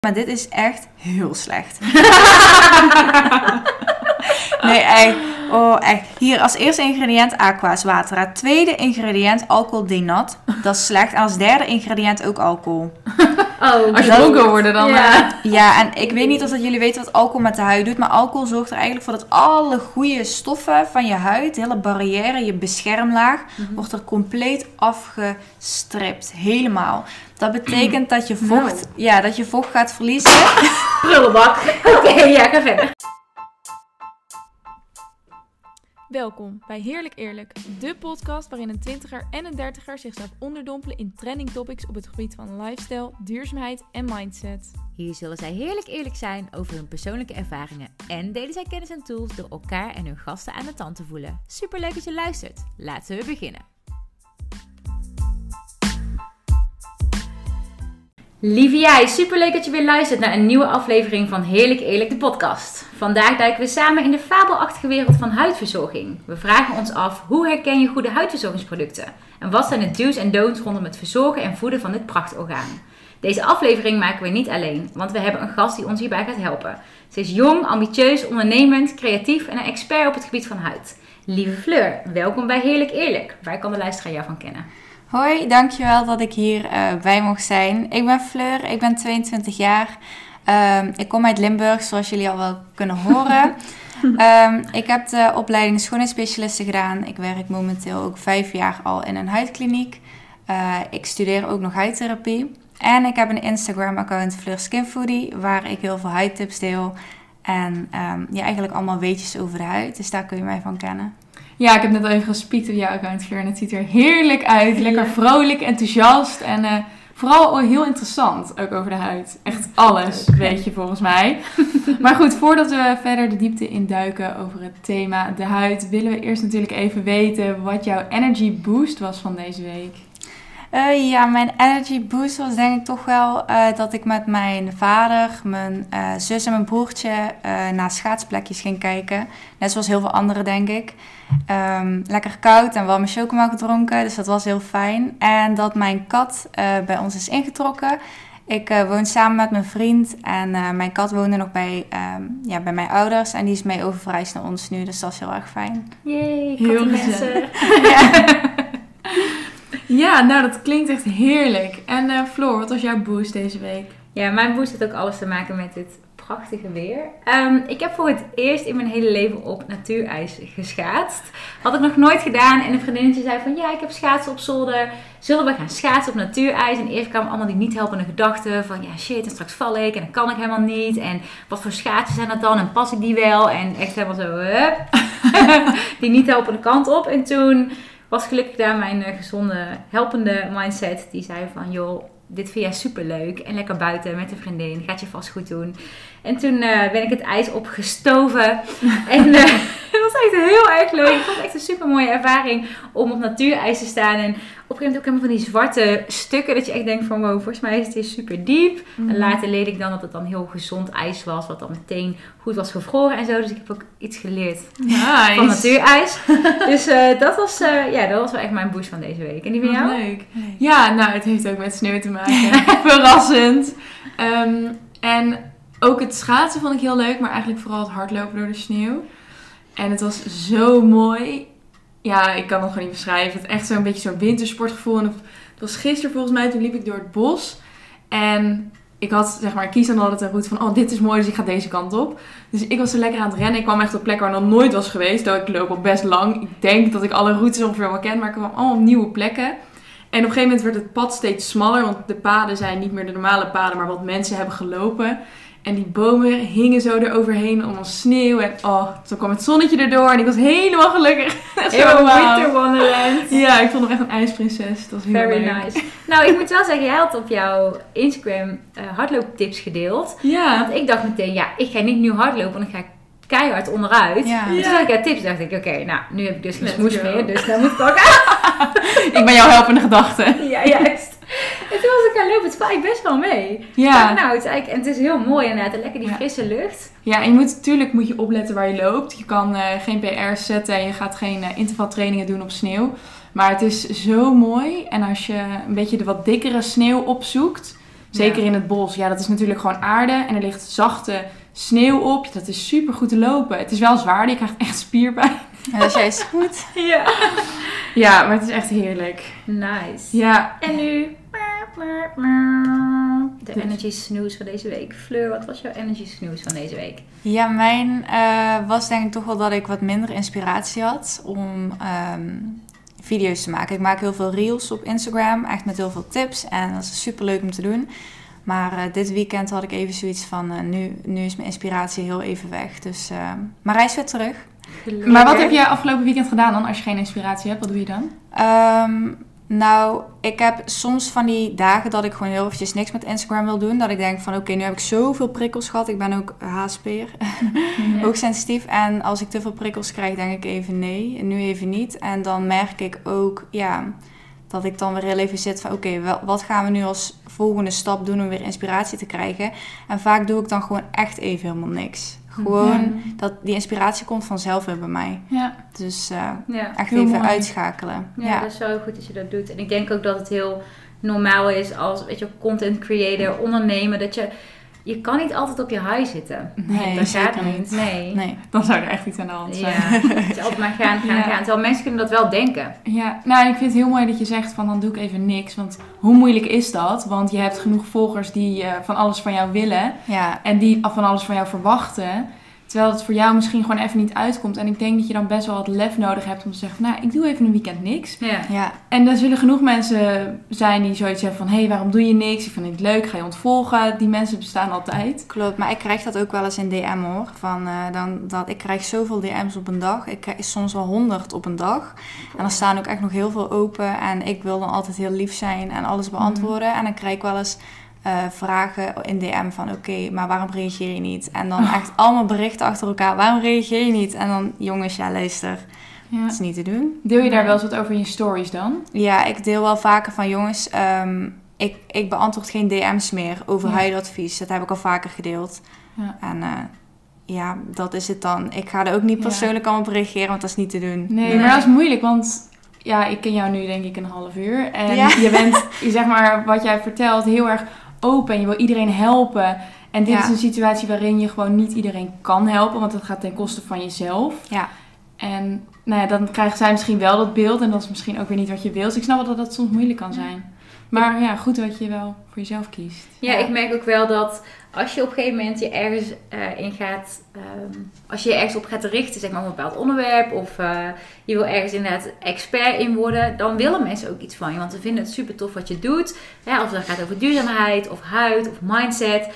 Maar dit is echt heel slecht. nee, echt. Oh, echt. Hier als eerste ingrediënt aqua's water. Het tweede ingrediënt alcohol denat. Dat is slecht. En als derde ingrediënt ook alcohol. Oh, Als je dronken worden dan... Ja. eh, Ja, en ik weet niet of dat jullie weten wat alcohol met de huid doet. Maar alcohol zorgt er eigenlijk voor dat alle goede stoffen van je huid, de hele barrière, je beschermlaag, wordt er compleet afgestript. Helemaal. Dat betekent dat je vocht, ja, dat je vocht gaat verliezen. prullenbak. Oké, ja, ga verder. Welkom bij Heerlijk Eerlijk, de podcast waarin een twintiger en een dertiger zichzelf onderdompelen in trending topics op het gebied van lifestyle, duurzaamheid en mindset. Hier zullen zij heerlijk eerlijk zijn over hun persoonlijke ervaringen en delen zij kennis en tools door elkaar en hun gasten aan de tand te voelen. Superleuk dat je luistert. Laten we beginnen. Lieve jij, superleuk dat je weer luistert naar een nieuwe aflevering van Heerlijk Eerlijk, de podcast. Vandaag duiken we samen in de fabelachtige wereld van huidverzorging. We vragen ons af, hoe herken je goede huidverzorgingsproducten? En wat zijn de do's en don'ts rondom het verzorgen en voeden van dit prachtorgaan? Deze aflevering maken we niet alleen, want we hebben een gast die ons hierbij gaat helpen. Ze is jong, ambitieus, ondernemend, creatief en een expert op het gebied van huid. Lieve Fleur, welkom bij Heerlijk Eerlijk. Waar kan de luisteraar jou van kennen? Hoi, dankjewel dat ik hier eh, bij mocht zijn. Ik ben Fleur, ik ben 22 jaar. Ehm, ik kom uit Limburg, zoals jullie al wel kunnen horen. Ehm, ik heb de opleiding schoonheidsspecialisten gedaan. Ik werk momenteel ook vijf jaar al in een huidkliniek. Eh, ik studeer ook nog huidtherapie. En ik heb een Instagram-account Fleur Skinfoodie, waar ik heel veel huidtips deel. En ja, eigenlijk allemaal weetjes over de huid. Dus daar kun je mij van kennen. Ja, ik heb net al even gespiekt op jouw account, Fleur. En het ziet er heerlijk uit. Lekker vrolijk, enthousiast. En eh, vooral heel interessant, ook over de huid. Echt alles, weet je volgens mij. maar goed, voordat we verder de diepte induiken over het thema de huid... willen we eerst natuurlijk even weten wat jouw energy boost was van deze week. Eh, ja, mijn energy boost was denk ik toch wel eh, dat ik met mijn vader, mijn eh, zus en mijn broertje eh, naar schaatsplekjes ging kijken. Net zoals heel veel anderen, denk ik. Ehm, lekker koud en warme chocomel gedronken, dus dat was heel fijn. En dat mijn kat eh, bij ons is ingetrokken. Ik eh, woon samen met mijn vriend en eh, mijn kat woonde nog bij, ehm, ja, bij mijn ouders. En die is mee oververhuisd naar ons nu, dus dat is heel erg fijn. Yay, Heel mensen. Ja, nou dat klinkt echt heerlijk. En eh Floor, wat was jouw boost deze week? Ja, mijn boost heeft ook alles te maken met dit prachtige weer. Ehm, ik heb voor het eerst in mijn hele leven op natuurijs geschaatst. Had ik nog nooit gedaan. En een vriendinnetje zei van, ja, ik heb schaatsen op zolder. Zullen we gaan schaatsen op natuurijs? En eerst kwamen allemaal die niet helpende gedachten van, ja shit, en straks val ik en dat kan ik helemaal niet. En wat voor schaatsen zijn dat dan? En pas ik die wel? En echt helemaal zo, hup. die niet helpende kant op. En toen was gelukkig daar mijn eh, gezonde, helpende mindset. Die zei van, joh, dit vind jij superleuk. En lekker buiten met een vriendin. Gaat je vast goed doen. En toen eh, ben ik het ijs opgestoven. en eh, het was echt heel erg leuk. Ik vond het echt een super mooie ervaring om op natuurijs te staan. En op een gegeven moment ook helemaal van die zwarte stukken. Dat je echt denkt van wow, volgens mij is het hier super diep. En later leerde ik dan dat het dan heel gezond ijs was. Wat dan meteen goed was gevroren en zo. Dus ik heb ook iets geleerd Nice. van natuurijs. dus eh, dat, was, eh, ja, dat was wel echt mijn boost van deze week. En die van jou? leuk. Ja, nou, het heeft ook met sneeuw te maken. Verrassend. Ehm, en ook het schaatsen vond ik heel leuk, maar eigenlijk vooral het hardlopen door de sneeuw. En het was zo mooi. Ja, ik kan het gewoon niet beschrijven. Het echt zo'n beetje zo'n wintersportgevoel. En het was gisteren volgens mij, toen liep ik door het bos. En ik had, zeg maar, kies dan altijd een route van, oh, dit is mooi, dus ik ga deze kant op. Dus ik was zo lekker aan het rennen. Ik kwam echt op plekken waar ik nog nooit was geweest. Terwijl ik loop al best lang. Ik denk dat ik alle routes ongeveer wel ken, maar ik kwam allemaal op nieuwe plekken. En op een gegeven moment werd het pad steeds smaller, want de paden zijn niet meer de normale paden, maar wat mensen hebben gelopen. En die bomen hingen zo eroverheen, allemaal sneeuw. En oh, toen kwam het zonnetje erdoor en ik was helemaal gelukkig. Zo. Winter Wonderland. Ja, ik vond hem echt een ijsprinses. Dat was heel Very leuk. nice. Nou, ik moet wel zeggen, jij had op jouw Instagram eh, hardlooptips gedeeld. Ja. Want ik dacht meteen, ja, ik ga niet nieuw hardlopen, want dan ga ik keihard onderuit. Ja. En toen zag ik tips, dacht ik, oké, nou, nu heb ik dus geen smoes meer, dus dan moet ik ook Ik ben jouw helpende gedachte. Ja, juist. En toen was ik gaan lopen, het eigenlijk best wel mee. Ja. Nou, het is eigenlijk, en het is heel mooi inderdaad, en lekker die Ja. frisse lucht. Ja, en je moet natuurlijk moet je opletten waar je loopt. Je kan eh, geen PR's zetten en je gaat geen eh, intervaltrainingen doen op sneeuw. Maar het is zo mooi. En als je een beetje de wat dikkere sneeuw opzoekt, Zeker in het bos. Ja, dat is natuurlijk gewoon aarde en er ligt zachte sneeuw op. Dat is super goed te lopen. Het is wel zwaar, je krijgt echt spierpijn. En dat is juist goed. Ja. Ja, maar het is echt heerlijk. Nice. Ja, En nu... De energy snooze van deze week. Fleur, wat was jouw energy snooze van deze week? Ja, mijn eh, was denk ik toch wel dat ik wat minder inspiratie had om ehm, video's te maken. Ik maak heel veel reels op Instagram, echt met heel veel tips. En dat is super leuk om te doen. Maar eh, dit weekend had ik even zoiets van, eh, nu, nu is mijn inspiratie heel even weg. Dus, eh, maar hij is weer terug. maar wat heb je afgelopen weekend gedaan dan? Als je geen inspiratie hebt, wat doe je dan? Ehm, nou, ik heb soms van die dagen dat ik gewoon heel eventjes niks met Instagram wil doen. Dat ik denk van, oké, nu heb ik zoveel prikkels gehad. Ik ben ook HSP'er, hoogsensitief. En als ik te veel prikkels krijg, denk ik even nee. En nu even niet. En dan merk ik ook, ja, dat ik dan weer heel even zit van... Oké, wat gaan we nu als volgende stap doen om weer inspiratie te krijgen? En vaak doe ik dan gewoon echt even helemaal niks. Gewoon, dat, die inspiratie komt vanzelf weer bij mij. Ja, Dus eh, Ja. echt Heel even mooi. uitschakelen. Ja, Ja. dat is wel goed dat je dat doet. En ik denk ook dat het heel normaal is als weet je, content creator, ondernemer, dat je, je kan niet altijd op je high zitten. Nee, dat gaat niet. Nee. Nee. dan zou er echt iets aan de hand zijn. Ja, het is altijd maar gaan, gaan, Ja. gaan. Terwijl mensen kunnen dat wel denken. Ja, nou ik vind het heel mooi dat je zegt van dan doe ik even niks. Want hoe moeilijk is dat? Want je hebt genoeg volgers die eh, van alles van jou willen. Ja, En die van alles van jou verwachten. Terwijl het voor jou misschien gewoon even niet uitkomt. En ik denk dat je dan best wel wat lef nodig hebt om te zeggen van nou, ik doe even een weekend niks. Ja. ja, En er zullen genoeg mensen zijn die zoiets hebben van hé, hey, waarom doe je niks? Ik vind het leuk, ga je ontvolgen? Die mensen bestaan altijd. klopt. Maar ik krijg dat ook wel eens in DM hoor. Van, eh, dan, dat, ik krijg zoveel DM's op een dag. Ik krijg soms wel honderd op een dag. En er staan ook echt nog heel veel open. En ik wil dan altijd heel lief zijn en alles beantwoorden. En dan krijg ik wel eens eh, vragen in DM van... Oké, maar waarom reageer je niet? En dan echt allemaal berichten achter elkaar. Waarom reageer je niet? En dan, jongens, ja luister. Ja. Dat is niet te doen. Deel je daar wel eens wat over in je stories dan? Ja, ik deel wel vaker van jongens, ehm, ik, ik beantwoord geen DM's meer over Ja. huiladvies. Dat heb ik al vaker gedeeld. Ja. En eh, ja, dat is het dan. Ik ga er ook niet persoonlijk aan op reageren, want dat is niet te doen. Nee, Nee. maar dat is moeilijk, want ja, ik ken jou nu denk ik een half uur. En Ja. je bent, je zeg maar, wat jij vertelt, heel erg open. En je wil iedereen helpen. En dit Ja. is een situatie waarin je gewoon niet iedereen kan helpen, want dat gaat ten koste van jezelf. Ja. En nou ja, dan krijgen zij misschien wel dat beeld en dat is misschien ook weer niet wat je wilt. Dus ik snap wel dat dat soms moeilijk kan zijn. Maar ja, goed dat je wel voor jezelf kiest. Ja, Ja. ik merk ook wel dat als je op een gegeven moment je ergens eh, in gaat, ehm, als je je ergens op gaat richten, zeg maar op een bepaald onderwerp, of eh, je wil ergens inderdaad expert in worden, dan willen mensen ook iets van je. Want ze vinden het super tof wat je doet. Ja, of dat gaat over duurzaamheid, of huid, of mindset.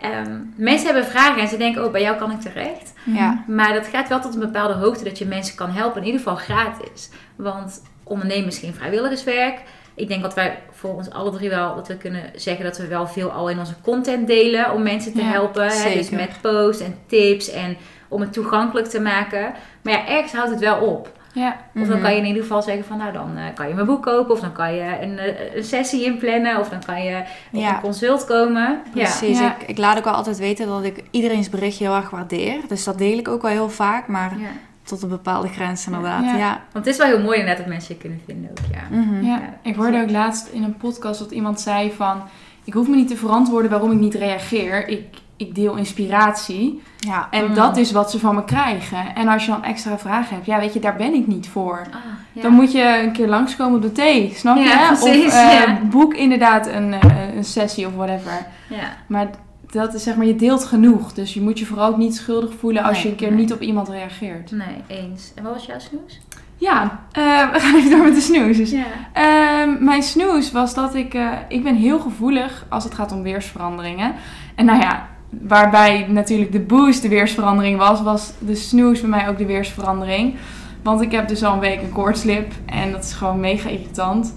Ehm, mensen hebben vragen en ze denken, oh, bij jou kan ik terecht. Ja. Maar dat gaat wel tot een bepaalde hoogte dat je mensen kan helpen. In ieder geval gratis. Want ondernemen is geen vrijwilligerswerk. Ik denk dat wij voor ons alle drie wel dat we kunnen zeggen dat we wel veel al in onze content delen om mensen te Ja, helpen. Hè? Dus met posts en tips en om het toegankelijk te maken. Maar ja, ergens houdt het wel op. Ja, Of dan Mhm. kan je in ieder geval zeggen van nou dan eh, kan je mijn boek kopen. Of dan kan je een, eh, een sessie inplannen. Of dan kan je op Ja. een consult komen. Precies. Ja. Ik, ik laat ook wel altijd weten dat ik iedereen's berichtje heel erg waardeer. Dus dat deel ik ook wel heel vaak, maar Ja. Tot een bepaalde grens inderdaad. Ja. Ja. Want het is wel heel mooi inderdaad dat mensen je kunnen vinden ook. Ja. Mhm. Ja, ik hoorde ook laatst in een podcast dat iemand zei van... Ik hoef me niet te verantwoorden waarom ik niet reageer. Ik, ik deel inspiratie. Ja. En Mm. dat is wat ze van me krijgen. En als je dan extra vragen hebt, ja weet je, daar ben ik niet voor. Ah, ja. Dan moet je een keer langskomen op de thee, snap je? Ja, precies, of eh, boek inderdaad een, eh, een sessie of whatever. Ja. Maar dat is zeg maar, je deelt genoeg. Dus je moet je vooral ook niet schuldig voelen als Nee, je een keer nee. niet op iemand reageert. Nee, eens. En wat was jouw snoes? Ja, eh, we gaan even door met de snoes. Dus Ja. Ehm, mijn snoes was dat ik... eh, ik ben heel gevoelig als het gaat om weersveranderingen. En nou ja, waarbij natuurlijk de boost de weersverandering was... was de snoes bij mij ook de weersverandering. Want ik heb dus al een week een koortslip. En dat is gewoon mega irritant.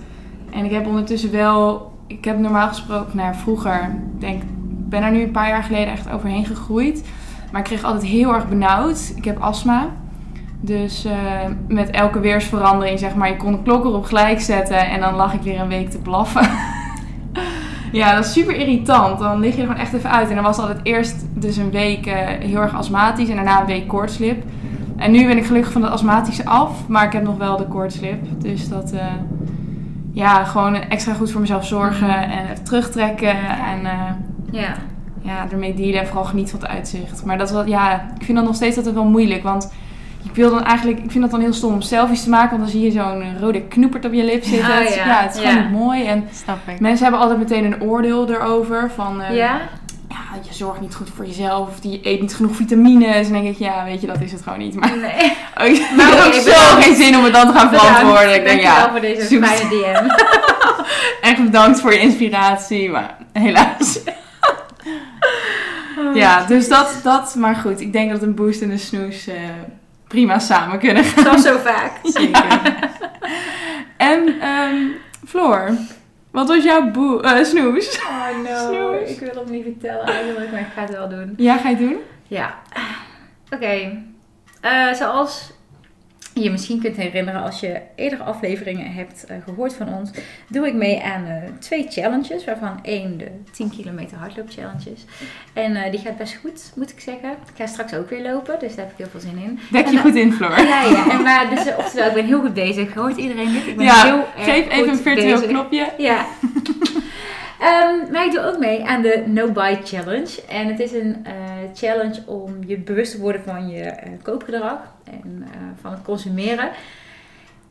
En ik heb ondertussen wel... Ik heb normaal gesproken... Ja, vroeger... Ik denk, ben er nu een paar jaar geleden echt overheen gegroeid. Maar ik kreeg altijd heel erg benauwd. Ik heb astma. Dus eh, met elke weersverandering, zeg maar, je kon de klok erop gelijk zetten en dan lag ik weer een week te blaffen. ja, dat is super irritant. Dan lig je er gewoon echt even uit. En dan was altijd eerst dus een week eh, heel erg astmatisch en daarna een week koortslip. En nu ben ik gelukkig van het astmatische af, maar ik heb nog wel de koortslip. Dus dat, eh, ja, gewoon extra goed voor mezelf zorgen en terugtrekken. En Ja. ja, ermee dealen en vooral genieten van het uitzicht. Maar dat is wel, ja, ik vind dat nog steeds altijd wel moeilijk. Want ik wil dan eigenlijk, ik vind dat dan heel stom om selfies te maken. Want dan zie je zo'n rode knoepert op je lip zitten. Oh, Het is- ja. ja. het is gewoon Ja. niet mooi. En Snap ik. mensen hebben altijd meteen een oordeel erover. Van, eh, Ja? ja, je zorgt niet goed voor jezelf. Of je eet niet genoeg vitamines. En dan denk ik, ja, weet je, dat is het gewoon niet. Maar Nee. ik Maar heb oké, ook zo bedankt. geen zin om het dan te gaan verantwoorden. Ik denk, ja, voor deze fijne DM. echt bedankt voor je inspiratie. Maar helaas. Ja, dus dat, dat, maar goed. Ik denk dat een boost en een snoes eh, prima samen kunnen gaan. Dat zo vaak. Zeker. en ehm Floor, wat was jouw boe eh, snoes? Oh no, Snoes. ik wil het niet vertellen eigenlijk, maar ik ga het wel doen. Ja, ga je het doen? Ja, oké. Eh, zoals je misschien kunt herinneren als je eerdere afleveringen hebt eh, gehoord van ons, doe ik mee aan eh, twee challenges, waarvan één de 10 kilometer hardloop challenges. En eh, die gaat best goed, moet ik zeggen. Ik ga straks ook weer lopen, dus daar heb ik heel veel zin in. Dek je En, goed in, Floor. Ja, ja. En maar, dus, oftewel, ik ben heel goed bezig. Hoort iedereen dit? Ik ben Ja, heel erg geef even een virtueel bezig. knopje. Ja. Ehm, maar ik doe ook mee aan de No Buy Challenge. En het is een eh, challenge om je bewust te worden van je eh, koopgedrag en eh, van het consumeren.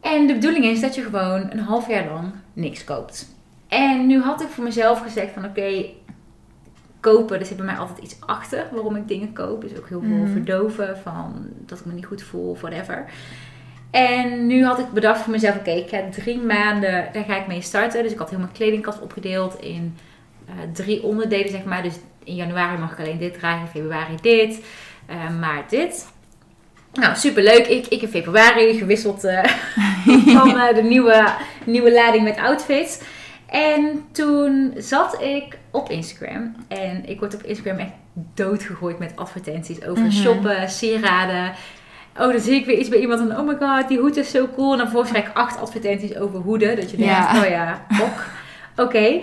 En de bedoeling is dat je gewoon een half jaar lang niks koopt. En nu had ik voor mezelf gezegd van oké, kopen, er zit bij mij altijd iets achter waarom ik dingen koop. Dus ook heel veel Mhm. verdoven van dat ik me niet goed voel of whatever. En nu had ik bedacht voor mezelf, oké, ik ga drie maanden, daar ga ik mee starten. Dus ik had heel mijn kledingkast opgedeeld in eh, drie onderdelen, zeg maar. Dus in januari mag ik alleen dit dragen, in februari dit, eh, maart dit. Nou, superleuk. Ik, ik in februari gewisseld eh, van de nieuwe, nieuwe lading met outfits. En toen zat ik op Instagram. En ik word op Instagram echt doodgegooid met advertenties over Mhm. shoppen, sieraden. Oh, dan zie ik weer iets bij iemand en oh my god, die hoed is zo cool. En dan vervolgens krijg ik acht advertenties over hoeden. Dat je denkt, Ja. oh ja, ok. Oké.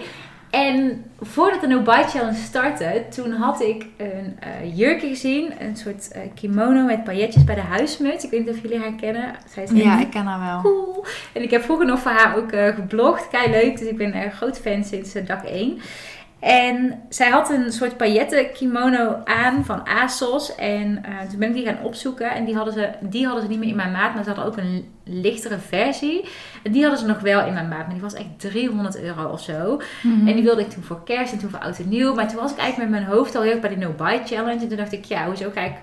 En voordat de No Buy Challenge startte, toen had ik een eh, jurkje gezien. Een soort eh, kimono met pailletjes bij de huismuts. Ik weet niet of jullie haar kennen. Zij is Ja, ik ken haar wel. cool. En ik heb vroeger nog voor haar ook eh, geblogd. Kei leuk. Dus ik ben een groot fan sinds dag 1. En zij had een soort pailletten kimono aan van ASOS. En eh, toen ben ik die gaan opzoeken. En die hadden, ze, die hadden ze niet meer in mijn maat. Maar ze hadden ook een lichtere versie. En die hadden ze nog wel in mijn maat. Maar die was echt 300 euro of zo. Mhm. En die wilde ik toen voor kerst en toen voor oud en nieuw. Maar toen was ik eigenlijk met mijn hoofd al heel erg bij de No Buy Challenge. En toen dacht ik, ja, hoezo ga ik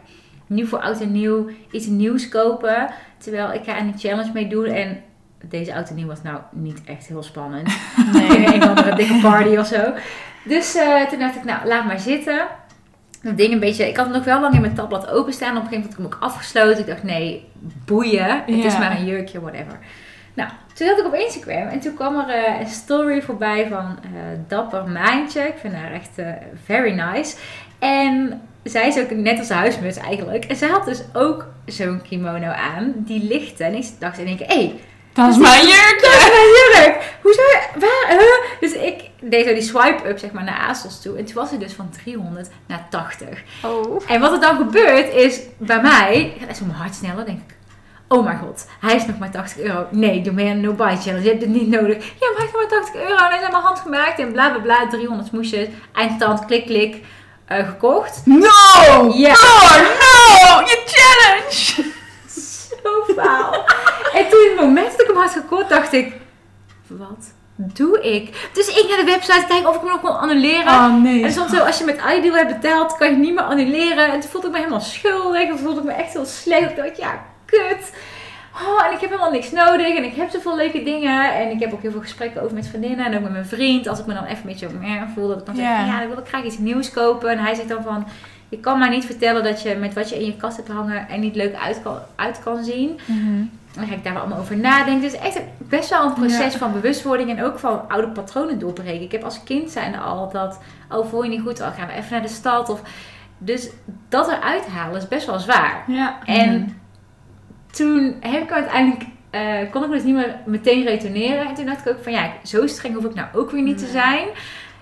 nu voor oud en nieuw iets nieuws kopen? Terwijl ik ga aan die challenge mee doen. En deze oud en nieuw was nou niet echt heel spannend. Nee, een of andere dikke party of zo. Dus eh, toen dacht ik, nou, laat maar zitten. Dat ding een beetje, ik had het nog wel lang in mijn tabblad openstaan. Op een gegeven moment had ik hem ook afgesloten. Ik dacht, nee, boeien. Het is maar een jurkje, whatever. Nou, toen zat ik op Instagram en toen kwam er eh, een story voorbij van eh, Dapper Maantje. Ik vind haar echt very nice. En zij is ook net als de huismuts eigenlijk. En zij had dus ook zo'n kimono aan, die lichtte. En ik dacht in één keer, hé, hey, Dat is mijn jurk! dat is mijn jurk! Hoezo? Waar? Huh? Dus ik deed zo die swipe-up zeg maar naar ASOS toe. En toen was het dus van 300 naar 80. Oh. En wat er dan gebeurt is, bij mij, gaat zo mijn hart sneller, denk ik. Oh mijn god, hij is nog maar 80 euro. Nee, doe mee aan de no-buy challenge. Je hebt het niet nodig. Ja, maar hij is nog maar 80 euro. En hij is aan mijn hand gemaakt. En bla bla bla. 300 smoesjes. Eindstand, klik klik. eh, gekocht. No! Oh, no! Je challenge! En toen in het moment dat ik hem had gekocht, dacht ik... Wat doe ik? Dus ik naar de website kijken of ik hem nog kon annuleren. Oh, nee. En stond zo, als je met iDeal hebt betaald, kan je niet meer annuleren. En toen voelde ik me helemaal schuldig. En voelde ik me echt heel slecht. Ik dacht, ja, kut. Oh, en ik heb helemaal niks nodig. En ik heb zoveel leuke dingen. En ik heb ook heel veel gesprekken over met vriendinnen. En ook met mijn vriend. Als ik me dan even een beetje meer voel. Dat ik dan zeg, Ja. van, ja, dan wil ik graag iets nieuws kopen. En hij zegt dan van... Je kan mij niet vertellen dat je met wat je in je kast hebt hangen er niet leuk uit kan, uit kan zien. Mhm. Dan ga ik daar wel allemaal over nadenken. Dus echt best wel een proces van bewustwording en ook van oude patronen doorbreken. Ik heb als kind zijnde al dat, oh voel je niet goed, oh gaan we even naar de stad. Of, dus dat eruit halen is best wel zwaar. Ja. En toen heb ik uiteindelijk, eh, kon ik me dus niet meer meteen retourneren. En toen dacht ik ook van ja, zo streng hoef ik nou ook weer niet te zijn.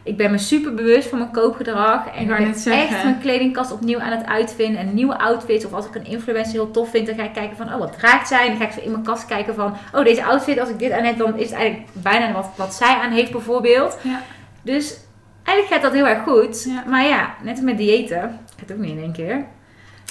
Ik ben me super bewust van mijn koopgedrag. En Ik ben zeggen. echt mijn kledingkast opnieuw aan het uitvinden. En nieuwe outfits. Of als ik een influencer heel tof vind, dan ga ik kijken van, oh, wat draagt zij? En dan ga ik zo in mijn kast kijken van, oh, deze outfit, als ik dit aan heb, dan is het eigenlijk bijna wat, wat zij aan heeft bijvoorbeeld. Ja. Dus eigenlijk gaat dat heel erg goed. Ja. Maar ja, net als met diëten, gaat ook niet in één keer.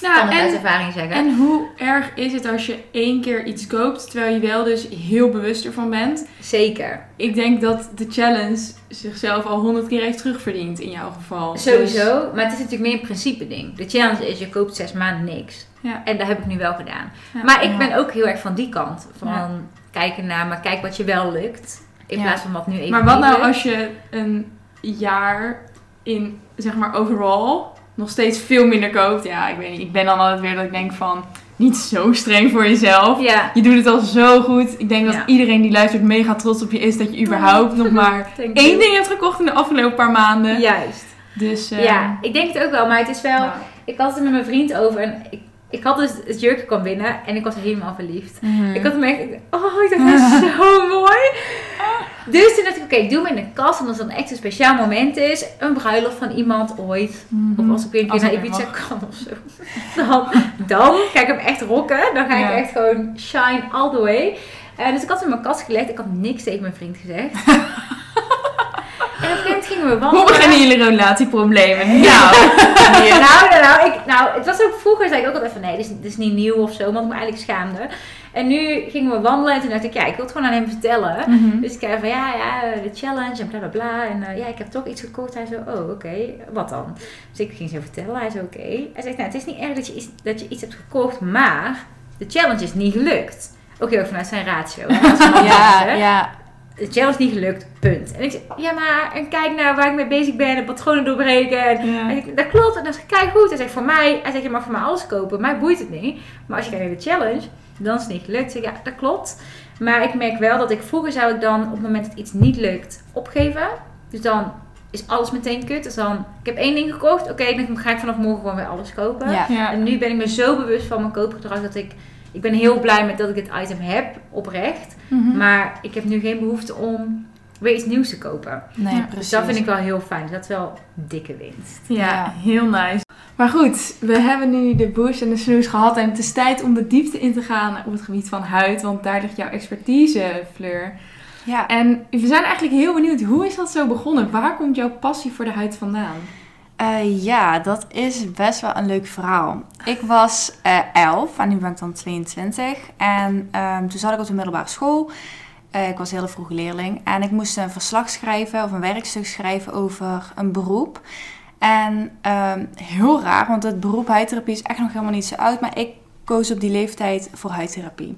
Kan Nou, uit en, ervaring zeggen. en hoe erg is het als je één keer iets koopt, terwijl je wel dus heel bewust ervan bent? Zeker. Ik denk dat de challenge zichzelf al honderd keer heeft terugverdiend in jouw geval. Dus- Sowieso, maar het is natuurlijk meer een principe ding. De challenge is, je koopt zes maanden niks. Ja. En dat heb ik nu wel gedaan. Ja. maar ik Ja. ben ook heel erg van die kant. Van Ja. kijken naar, maar kijk wat je wel lukt. In Ja. plaats van wat nu even Maar wat nou lukt. als je een jaar in, zeg maar, overall nog steeds veel minder koopt? Ja, ik weet niet. Ik ben dan altijd weer dat ik denk van, niet zo streng voor jezelf. Ja, Je doet het al zo goed. Ik denk dat Ja. iedereen die luistert mega trots op je is dat je überhaupt nog maar één ding hebt gekocht in de afgelopen paar maanden. Juist. Dus eh, Ja, ik denk het ook wel. Maar het is wel... Ik had het er met mijn vriend over. En ik, ik had dus het jurkje kwam binnen. En ik was helemaal verliefd. Ik had hem echt... Oh, ik dacht, dat is zo mooi. Dus toen dacht ik, oké, ik doe hem in de kast. En als het dan echt een speciaal moment is. Een bruiloft van iemand ooit. Of als ik weer een keer naar Ibiza mag. kan of zo. Dan, dan ga ik hem echt rocken. Dan ga Ja. ik echt gewoon shine all the way. Eh, dus ik had hem in mijn kast gelegd. Ik had niks tegen mijn vriend gezegd. en op een gegeven moment gingen we wandelen. Hoe beginnen jullie relatieproblemen? Nou, nou, nou, nou, ik, nou, het was ook vroeger, zei ik ook altijd van nee, dit is, dit is niet nieuw of zo, want ik me eigenlijk schaamde. En nu gingen we wandelen en toen dacht ik, ja, ik wil het gewoon aan hem vertellen. Mhm. Dus ik zei van ja, ja, de challenge en bla bla bla. En eh, ja, ik heb toch iets gekocht. Hij zo, oh, oké, wat dan? Dus ik ging zo vertellen. Hij zo, oké. Hij zegt, nou, het is niet erg dat je, iets, dat je iets hebt gekocht, maar de challenge is niet gelukt. Ook heel erg vanuit zijn ratio. hè, Ja, ja. De challenge is niet gelukt, punt. En ik zeg, ja, maar en kijk naar waar ik mee bezig ben en patronen doorbreken. En Ja. hij zegt, dat klopt. En dat is kijk goed. Hij zegt, voor mij, hij zegt, je mag voor mij alles kopen. Mij boeit het niet. Maar als je kijkt naar de challenge, dan is het niet gelukt. Ik zeg, ja, dat klopt. Maar ik merk wel dat ik vroeger zou ik dan op het moment dat iets niet lukt, opgeven. Dus dan is alles meteen kut. Dus dan, ik heb één ding gekocht. Oké, dan ga ik vanaf morgen gewoon weer alles kopen. Ja. Ja. En nu ben ik me zo bewust van mijn koopgedrag dat ik... Ik ben heel blij met dat ik het item heb, oprecht. Mhm. Maar ik heb nu geen behoefte om weer iets nieuws te kopen. Nee, Ja, precies. Dus dat vind ik wel heel fijn. Dat is wel dikke winst. Ja, Ja. heel nice. Maar goed, we hebben nu de bush en de snoes gehad. En het is tijd om de diepte in te gaan op het gebied van huid. Want daar ligt jouw expertise, Fleur. Ja. En we zijn eigenlijk heel benieuwd, hoe is dat zo begonnen? Waar komt jouw passie voor de huid vandaan? Eh, ja, dat is best wel een leuk verhaal. Ik was eh 11 en nu ben ik dan 22. En ehm, toen zat ik op de middelbare school. Eh, ik was een hele vroege leerling. En ik moest een verslag schrijven of een werkstuk schrijven over een beroep. En ehm, heel raar, want het beroep huidtherapie is echt nog helemaal niet zo oud. Maar ik koos op die leeftijd voor huidtherapie.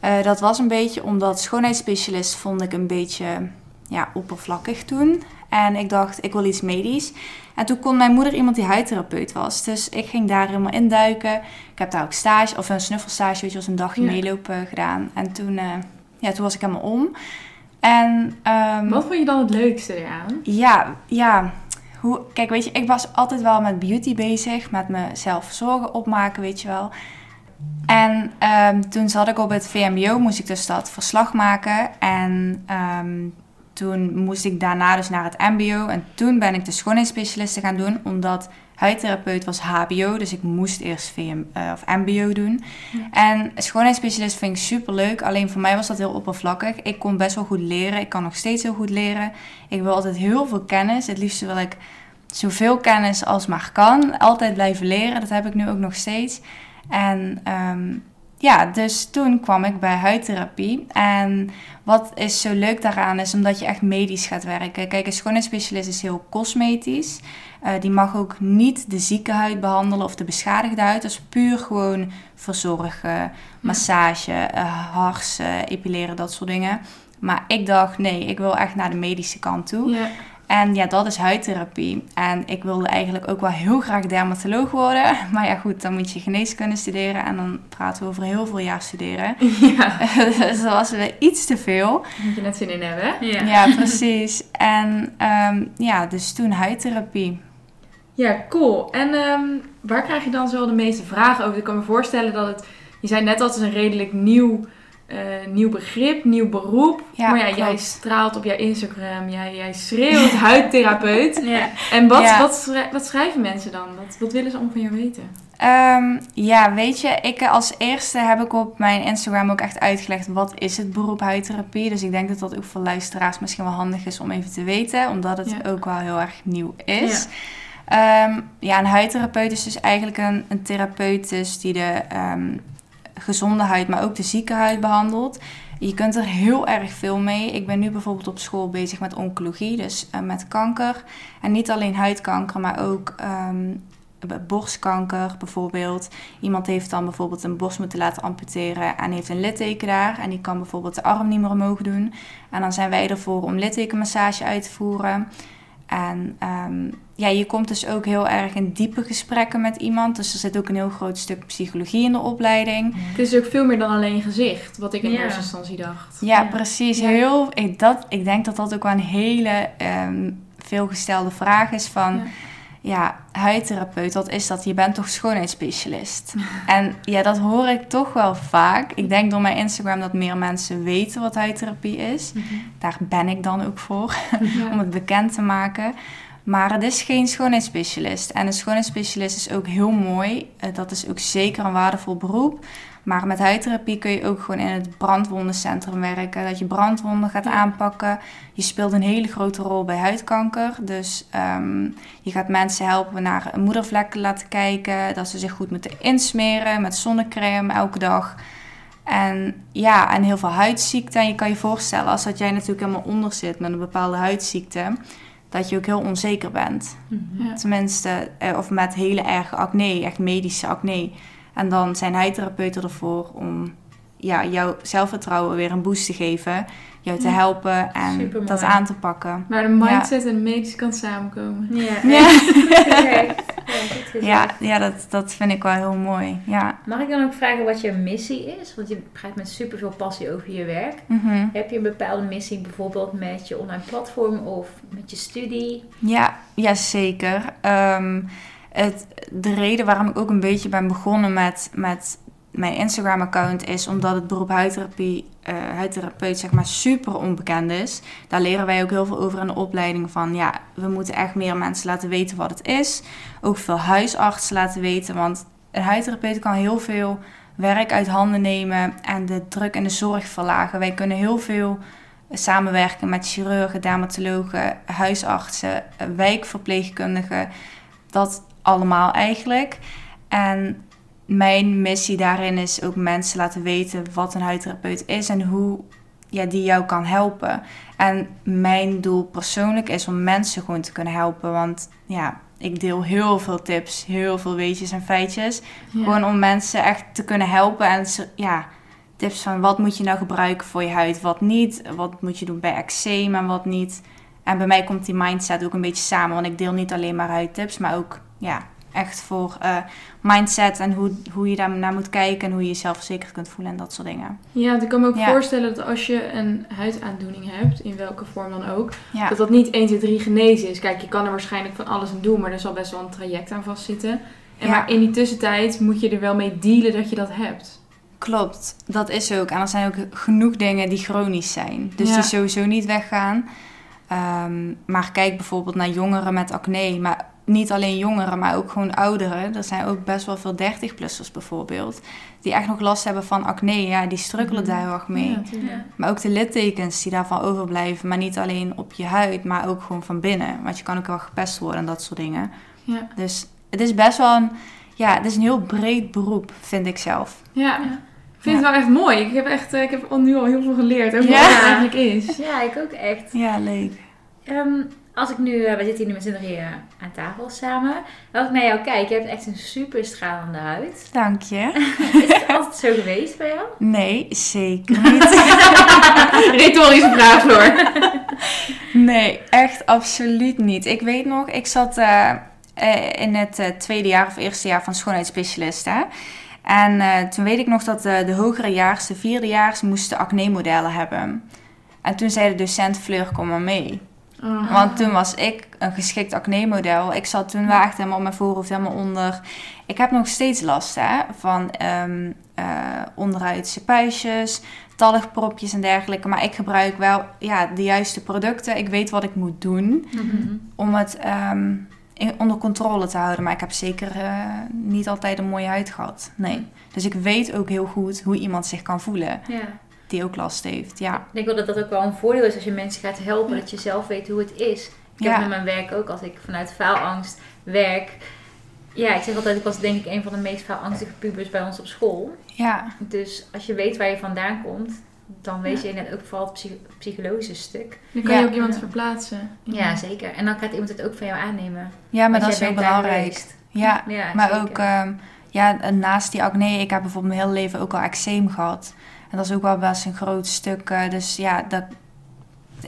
Eh, dat was een beetje omdat schoonheidsspecialist vond ik een beetje ja, oppervlakkig toen. En ik dacht, ik wil iets medisch. En toen kon mijn moeder iemand die huidtherapeut was. Dus ik ging daar helemaal induiken. Ik heb daar ook stage, of een snuffelstage, weet je, als een dagje Ja. meelopen gedaan. En toen, eh, ja, toen was ik helemaal om. En ehm, Wat vond je dan het leukste eraan? ja, ja. Hoe, kijk, weet je, ik was altijd wel met beauty bezig. Met mezelf zorgen opmaken, weet je wel. En ehm, toen zat ik op het VMBO, moest ik dus dat verslag maken. En ehm, toen moest ik daarna dus naar het MBO. En toen ben ik de schoonheidsspecialisten gaan doen, omdat huidtherapeut was HBO. Dus ik moest eerst VM, eh, of MBO doen. En schoonheidsspecialist vind ik super leuk. Alleen voor mij was dat heel oppervlakkig. Ik kon best wel goed leren. Ik kan nog steeds heel goed leren. Ik wil altijd heel veel kennis. Het liefst wil ik zoveel kennis als maar kan. Altijd blijven leren. Dat heb ik nu ook nog steeds. En ehm, ja, dus toen kwam ik bij huidtherapie. En wat is zo leuk daaraan is omdat je echt medisch gaat werken. Kijk, een schoonheidsspecialist is heel cosmetisch. Eh, die mag ook niet de zieke huid behandelen of de beschadigde huid. Dat is puur gewoon verzorgen, massage, eh, harsen, epileren, dat soort dingen. Maar ik dacht, nee, ik wil echt naar de medische kant toe. Ja. En ja, dat is huidtherapie. En ik wilde eigenlijk ook wel heel graag dermatoloog worden. Maar ja, goed, dan moet je geneeskunde studeren. En dan praten we over heel veel jaar studeren. ja. dus dat was weer iets te veel. Daar moet je net zin in hebben. hè? Ja. Ja, precies. En ehm, ja, dus toen huidtherapie. Ja, cool. En ehm, waar krijg je dan zo de meeste vragen over? Ik kan me voorstellen dat het... Je zei net dat het een redelijk nieuw eh, nieuw begrip, nieuw beroep. Ja, maar ja, jij straalt op jouw Instagram, jij, jij schreeuwt huidtherapeut. Ja. En wat, Ja. wat, wat schrijven mensen dan? Wat, wat willen ze allemaal van jou weten? Ehm, ja, weet je, ik eh, als eerste heb ik op mijn Instagram ook echt uitgelegd wat is het beroep huidtherapie. Dus ik denk dat dat ook voor luisteraars misschien wel handig is om even te weten, omdat het ook wel heel erg nieuw is. Ja, ja een huidtherapeut is dus eigenlijk een, een therapeut dus die de ehm, gezonde huid, maar ook de zieke huid behandelt. Je kunt er heel erg veel mee. Ik ben nu bijvoorbeeld op school bezig met oncologie, dus eh, met kanker. En niet alleen huidkanker, maar ook ehm, borstkanker bijvoorbeeld. Iemand heeft dan bijvoorbeeld een borst moeten laten amputeren en heeft een litteken daar. En die kan bijvoorbeeld de arm niet meer omhoog doen. En dan zijn wij ervoor om littekenmassage uit te voeren. En ehm, ja, je komt dus ook heel erg in diepe gesprekken met iemand. Dus er zit ook een heel groot stuk psychologie in de opleiding. Het is ook veel meer dan alleen gezicht, wat ik in Ja. eerste instantie dacht. Ja, Ja. precies. Ja. Heel, ik, dat, ik denk dat dat ook wel een hele ehm, veelgestelde vraag is van... Ja. Ja. huidtherapeut, wat is dat? Je bent toch schoonheidsspecialist? en ja, dat hoor ik toch wel vaak. Ik denk door mijn Instagram dat meer mensen weten wat huidtherapie is. Daar ben ik dan ook voor, Ja. om het bekend te maken. Maar het is geen schoonheidsspecialist. En een schoonheidsspecialist is ook heel mooi. Eh, dat is ook zeker een waardevol beroep. Maar met huidtherapie kun je ook gewoon in het brandwondencentrum werken. Dat je brandwonden gaat aanpakken. Je speelt een hele grote rol bij huidkanker. Dus ehm, je gaat mensen helpen naar moedervlekken laten kijken. Dat ze zich goed moeten insmeren met zonnecrème elke dag. En ja, en heel veel huidziekten. En je kan je voorstellen, als dat jij natuurlijk helemaal onder zit met een bepaalde huidziekte, dat je ook heel onzeker bent. Ja. Tenminste, eh, of met hele erge acne, echt medische acne. En dan zijn huidtherapeuten ervoor om ja, jouw zelfvertrouwen weer een boost te geven. Jou te helpen en Supermooi. dat aan te pakken. Maar de mindset en de medische kant samenkomen. Ja. Ja. Ja, ja, dat, dat vind ik wel heel mooi. Ja. Mag ik dan ook vragen wat je missie is? Want je gaat met superveel passie over je werk. Mhm. Heb je een bepaalde missie bijvoorbeeld met je online platform of met je studie? Ja, ja zeker. Ehm, het, de reden waarom ik ook een beetje ben begonnen met, met mijn Instagram-account is omdat het beroep huidtherapie, huidtherapeut zeg maar super onbekend is. Daar leren wij ook heel veel over in de opleiding van ja, we moeten echt meer mensen laten weten wat het is. Ook veel huisartsen laten weten, want een huidtherapeut kan heel veel werk uit handen nemen en de druk en de zorg verlagen. Wij kunnen heel veel samenwerken met chirurgen, dermatologen, huisartsen, eh, wijkverpleegkundigen. Dat allemaal eigenlijk. En mijn missie daarin is ook mensen laten weten wat een huidtherapeut is en hoe ja, die jou kan helpen. En mijn doel persoonlijk is om mensen gewoon te kunnen helpen. Want ja, ik deel heel veel tips, heel veel weetjes en feitjes. Ja. Gewoon om mensen echt te kunnen helpen. En ja, tips van wat moet je nou gebruiken voor je huid, wat niet. Wat moet je doen bij eczeem en wat niet. En bij mij komt die mindset ook een beetje samen. Want ik deel niet alleen maar huidtips, maar ook ja, echt voor eh, mindset en hoe, hoe je daar naar moet kijken. En hoe je jezelf verzekerd kunt voelen en dat soort dingen. Ja, want ik kan me ook Ja. voorstellen dat als je een huidaandoening hebt, in welke vorm dan ook, Ja, dat dat niet 1, 2, 3 genezen is. Kijk, je kan er waarschijnlijk van alles aan doen, maar er zal best wel een traject aan vastzitten. En Ja. maar in die tussentijd moet je er wel mee dealen dat je dat hebt. klopt. Dat is ook. En er zijn ook genoeg dingen die chronisch zijn. Dus die sowieso niet weggaan. Ehm, maar kijk bijvoorbeeld naar jongeren met acne. Maar niet alleen jongeren, maar ook gewoon ouderen. Er zijn ook best wel veel 30-plussers bijvoorbeeld. Die echt nog last hebben van acne. Ja, die strukkelen Mhm. daar heel erg mee. Ja, tuurlijk. Ja. Maar ook de littekens die daarvan overblijven. Maar niet alleen op je huid, maar ook gewoon van binnen. Want je kan ook wel gepest worden en dat soort dingen. Ja. Dus het is best wel een... Ja, het is een heel breed beroep, vind ik zelf. Ja. Ik vind het wel echt mooi. Ik heb, echt, eh, ik heb nu al heel veel geleerd over Ja. wat het eigenlijk is. Ja, ik ook echt. Ja, leuk. Ehm, als ik nu, eh, we zitten hier nu met z'n drieën aan tafel samen. Als ik naar jou kijk, je hebt echt een super stralende huid. Dank je. Is het altijd zo geweest bij jou? Nee, zeker niet. Retorische vraag, Floor. nee, echt absoluut niet. Ik weet nog, ik zat eh, eh, in het tweede jaar of eerste jaar van schoonheidsspecialist. Hè? En toen weet ik nog dat de hogere jaars, de vierdejaars, moesten acne-modellen hebben. En toen zei de docent Fleur, kom maar mee. Want toen was ik een geschikt acne-model. Ik zat toen wel echt helemaal op mijn voorhoofd helemaal onder. Ik heb nog steeds last hè, van ehm eh onderuitse puistjes, talgpropjes en dergelijke. Maar ik gebruik wel ja, de juiste producten. Ik weet wat ik moet doen om het ehm, in- onder controle te houden. Maar ik heb zeker eh, niet altijd een mooie huid gehad. Nee. Dus ik weet ook heel goed hoe iemand zich kan voelen Ja. Die ook last heeft. Ja. Ik denk wel dat dat ook wel een voordeel is als je mensen gaat helpen. Dat je zelf weet hoe het is. Ik Ja. heb met mijn werk ook, als ik vanuit faalangst werk. Ja, ik zeg altijd, ik was denk ik een van de meest faalangstige pubers bij ons op school. Ja. Dus als je weet waar je vandaan komt, dan weet je net ook vooral het psy- psychologische stuk. Dan kan Ja. je ook iemand verplaatsen. Ja, zeker. En dan gaat iemand het ook van jou aannemen. ja, maar dat is heel belangrijk. Ja, Ja, maar zeker. ook ehm, ja, naast die acne, ik heb bijvoorbeeld mijn hele leven ook al eczeem gehad. En dat is ook wel best een groot stuk. eh, dus ja, dat,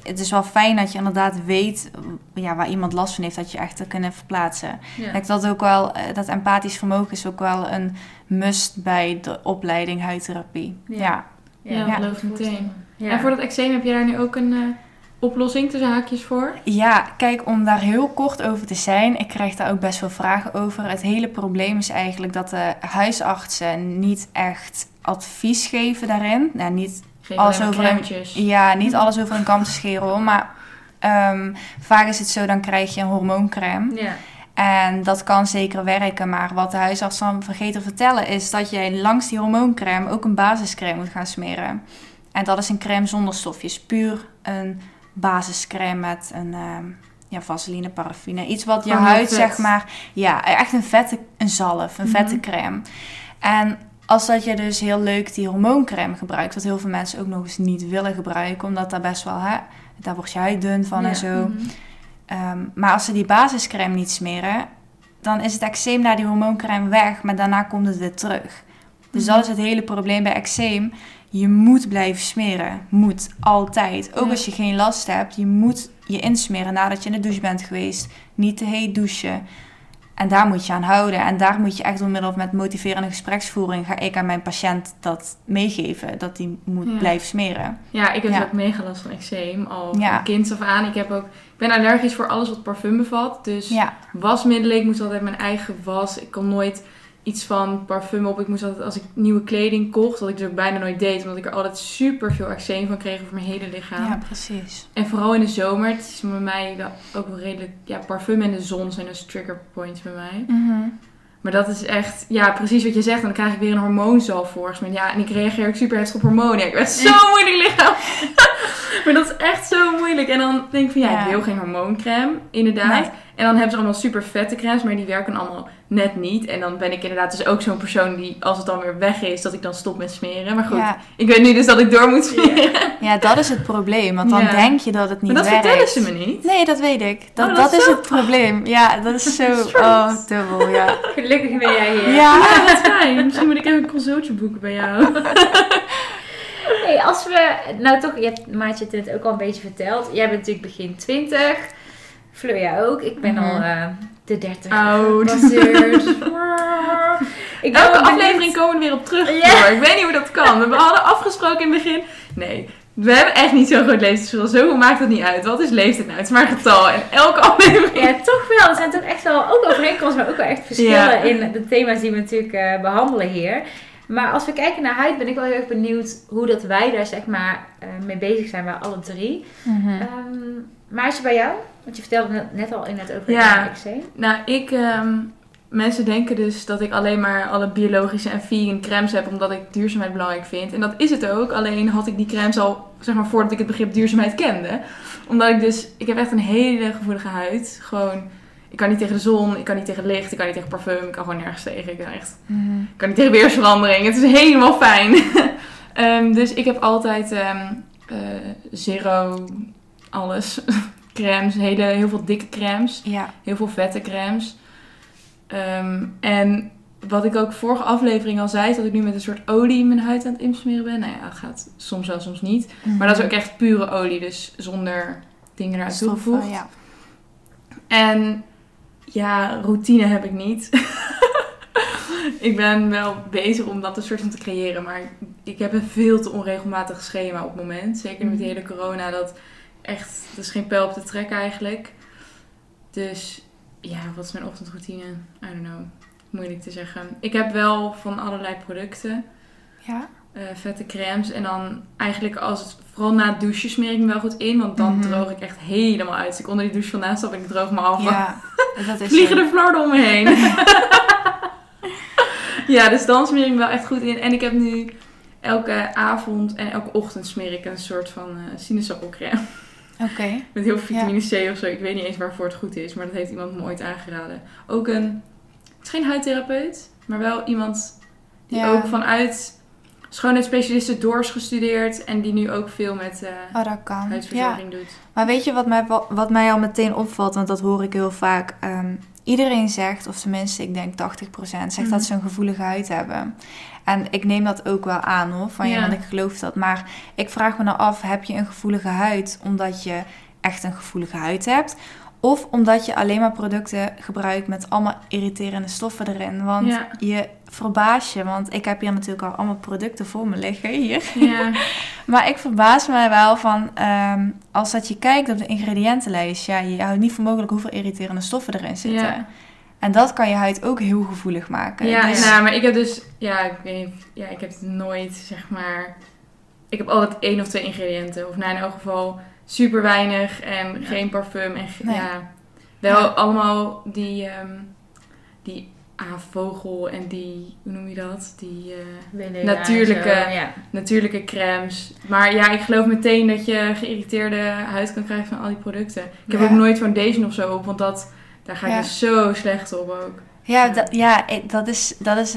het is wel fijn dat je inderdaad weet eh, ja, waar iemand last van heeft, dat je echt te kunnen verplaatsen. Ja. Ik dat ook wel, eh, dat empathisch vermogen is ook wel een must bij de opleiding huidtherapie. Ja. Ja. Ja, Ja. geloof ik meteen. Ja. En voor dat eczeem heb je daar nu ook een oplossing tussen haakjes voor? Ja, kijk, om daar heel kort over te zijn, ik krijg daar ook best veel vragen over. Het hele probleem is eigenlijk dat de huisartsen niet echt advies geven daarin. Nou, niet, Geef Alles over een- ja, niet alles over een kam te scheren hoor, maar ehm, vaak is het zo, dan krijg je een hormooncrème. Ja. En dat kan zeker werken, maar wat de huisarts dan vergeet te vertellen is dat je langs die hormooncrème ook een basiscrème moet gaan smeren. En dat is een crème zonder stofjes, puur een basiscrème met een ehm, ja, vaseline, paraffine. Iets wat je huid, vet. zeg maar, ja, echt een vette een zalf, een Mhm. vette crème. En als dat je dus heel leuk die hormooncrème gebruikt, wat heel veel mensen ook nog eens niet willen gebruiken, omdat daar best wel, hè, daar wordt je huid dun van Ja. en zo. Mhm. Ehm, maar als ze die basiscrème niet smeren, dan is het eczeem na die hormooncrème weg, maar daarna komt het weer terug. Dus Mhm. dat is het hele probleem bij eczeem. Je moet blijven smeren. Moet. Altijd. Ook Ja. als je geen last hebt, je moet je insmeren nadat je in de douche bent geweest. Niet te heet douchen. En daar moet je aan houden. En daar moet je echt door middel van met motiverende gespreksvoering... ga ik aan mijn patiënt dat meegeven. Dat hij moet Ja. blijven smeren. Ja, ik heb Ja. ook mega last van eczeem. Al Ja. van kinds af aan. Ik, heb ook, ik ben allergisch voor alles wat parfum bevat. Dus wasmiddelen, ik moest altijd mijn eigen was. Ik kon nooit iets van parfum op. Ik moest altijd, als ik nieuwe kleding kocht, wat ik dus ook bijna nooit deed. Omdat ik er altijd super veel eczeem van kreeg over mijn hele lichaam. ja, precies. En vooral in de zomer, het is bij mij ook wel redelijk... Ja, parfum en de zon zijn dus trigger points bij mij. Mhm. Maar dat is echt, ja, precies wat je zegt. En dan krijg ik weer een hormoonzalf volgens mij. Ja, en ik reageer ook super heftig op hormonen. Ik ben zo moeilijk lichaam. maar dat is echt zo moeilijk. En dan denk ik van, ja, Ja. ik wil geen hormooncrème, inderdaad. Nee. En dan hebben ze allemaal super vette crèmes, maar die werken allemaal net niet. En dan ben ik inderdaad dus ook zo'n persoon die, als het dan weer weg is, dat ik dan stop met smeren. Maar goed, Ja. ik weet nu dus dat ik door moet smeren. ja, dat is het probleem. Want dan Ja. denk je dat het niet maar dat werkt. vertellen ze me niet. Nee, dat weet ik. Dat, Oh, dat, dat is zo het probleem. Ja, dat is zo... Oh, dubbel, ja. Gelukkig ben jij hier. Ja. Ja, wat fijn. Misschien moet ik even een consultje boeken bij jou. Hey, als we, nou toch, je hebt Maatje het net ook al een beetje verteld. Jij bent natuurlijk begin 20. Fleur, jij ook. Ik ben al eh, de 30. Oud. ik Elke aflevering komen we weer op terug. Floor. Ik weet niet hoe dat kan. We hadden afgesproken in het begin. Nee, we hebben echt niet zo'n groot leeftijdsverschil. Zoveel maakt het niet uit. Wat is leeftijd nou? Het is maar getal. En elke aflevering... Ja, toch wel. Er zijn toch echt wel ook overeenkomsten, maar ook wel echt verschillen Ja. in de thema's die we natuurlijk eh, behandelen hier. Maar als we kijken naar huid, ben ik wel heel erg benieuwd hoe dat wij daar zeg maar eh, mee bezig zijn bij alle drie. Mhm. Ehm maar is het bij jou? Want je vertelde net, net al inderdaad over Ja. het eczeem. Nou, ik... ehm, mensen denken dus dat ik alleen maar alle biologische en vegan crèmes heb. Omdat ik duurzaamheid belangrijk vind. En dat is het ook. Alleen had ik die crèmes al, zeg maar, voordat ik het begrip duurzaamheid kende. Omdat ik dus... Ik heb echt een hele gevoelige huid. Gewoon... Ik kan niet tegen de zon, ik kan niet tegen licht, ik kan niet tegen parfum, ik kan gewoon nergens tegen. Ik kan echt Mhm. Ik kan niet tegen weersverandering. Het is helemaal fijn. Ehm, dus ik heb altijd ehm, eh, zero, alles. crèmes, hele, heel veel dikke crèmes. Ja. Heel veel vette crèmes. Ehm, en wat ik ook vorige aflevering al zei, is dat ik nu met een soort olie mijn huid aan het insmeren ben. Nou ja, het gaat soms wel, soms niet. Maar dat is ook echt pure olie, dus zonder dingen eraan toegevoegd. ja. En ja, routine heb ik niet. ik ben wel bezig om dat een soort van te creëren, maar ik heb een veel te onregelmatig schema op het moment. Zeker met de hele corona, dat echt, dat is geen pijl op te trekken eigenlijk. Dus ja, wat is mijn ochtendroutine? I don't know. Moeilijk te zeggen. Ik heb wel van allerlei producten. Ja? Eh, vette crèmes. En dan eigenlijk als het, vooral na het douchen smeer ik me wel goed in. Want dan Mhm. droog ik echt helemaal uit. Als ik onder die douche vandaan stap en ik droog me af. Ja, dat is Vliegen zo. de flarden om me heen. ja, dus dan smeer ik me wel echt goed in. En ik heb nu elke avond en elke ochtend smeer ik een soort van eh sinaasappelcrème. Oké. Met heel veel vitamine C of zo. Ik weet niet eens waarvoor het goed is. Maar dat heeft iemand me ooit aangeraden. Ook een... Het is geen huidtherapeut. Maar wel iemand die Ja. ook vanuit schoonheidsspecialisten door is gestudeerd. En die nu ook veel met eh Oh, kan. Ja. huidverzorging doet. Maar weet je wat mij, wat mij al meteen opvalt, want dat hoor ik heel vaak. Ehm, iedereen zegt, of tenminste ik denk 80%, zegt Mhm. dat ze een gevoelige huid hebben. En ik neem dat ook wel aan hoor, van je, Ja. want ik geloof dat. Maar ik vraag me nou af, heb je een gevoelige huid omdat je echt een gevoelige huid hebt? Of omdat je alleen maar producten gebruikt met allemaal irriterende stoffen erin. Want Ja. je verbaas je, want ik heb hier natuurlijk al allemaal producten voor me liggen hier. Ja. Maar ik verbaas me wel van, ehm, als dat je kijkt op de ingrediëntenlijst, ja, je houdt niet voor mogelijk hoeveel irriterende stoffen erin zitten. Ja. En dat kan je huid ook heel gevoelig maken. Ja, Dus- nou, maar ik heb dus, ja, ik weet niet, ja, ik heb nooit, zeg maar, ik heb altijd één of twee ingrediënten. Of nou, in elk geval super weinig en Ja. geen parfum. En ge- Nee. ja, wel Ja. allemaal die, ehm, die A-vogel en die, hoe noem je dat? Die eh, Natuurlijke- zo, ja. natuurlijke crèmes. Maar ja, ik geloof meteen dat je geïrriteerde huid kan krijgen van al die producten. Ik heb ook nooit foundation of zo op, want dat, daar ga ik dus zo slecht op ook. Ja, dat, ja dat, is, dat is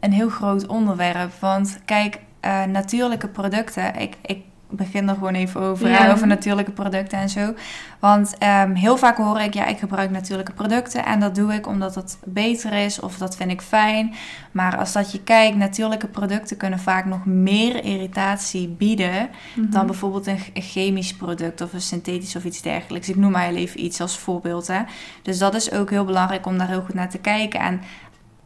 een heel groot onderwerp. Want kijk, eh, natuurlijke producten, ik, ik begin er gewoon even over, Ja. hè, over natuurlijke producten en zo. Want ehm, heel vaak hoor ik, ja, ik gebruik natuurlijke producten en dat doe ik omdat het beter is of dat vind ik fijn. Maar als dat je kijkt, natuurlijke producten kunnen vaak nog meer irritatie bieden dan bijvoorbeeld een, een chemisch product of een synthetisch of iets dergelijks. Ik noem maar even iets als voorbeeld. Hè. Dus dat is ook heel belangrijk om daar heel goed naar te kijken. En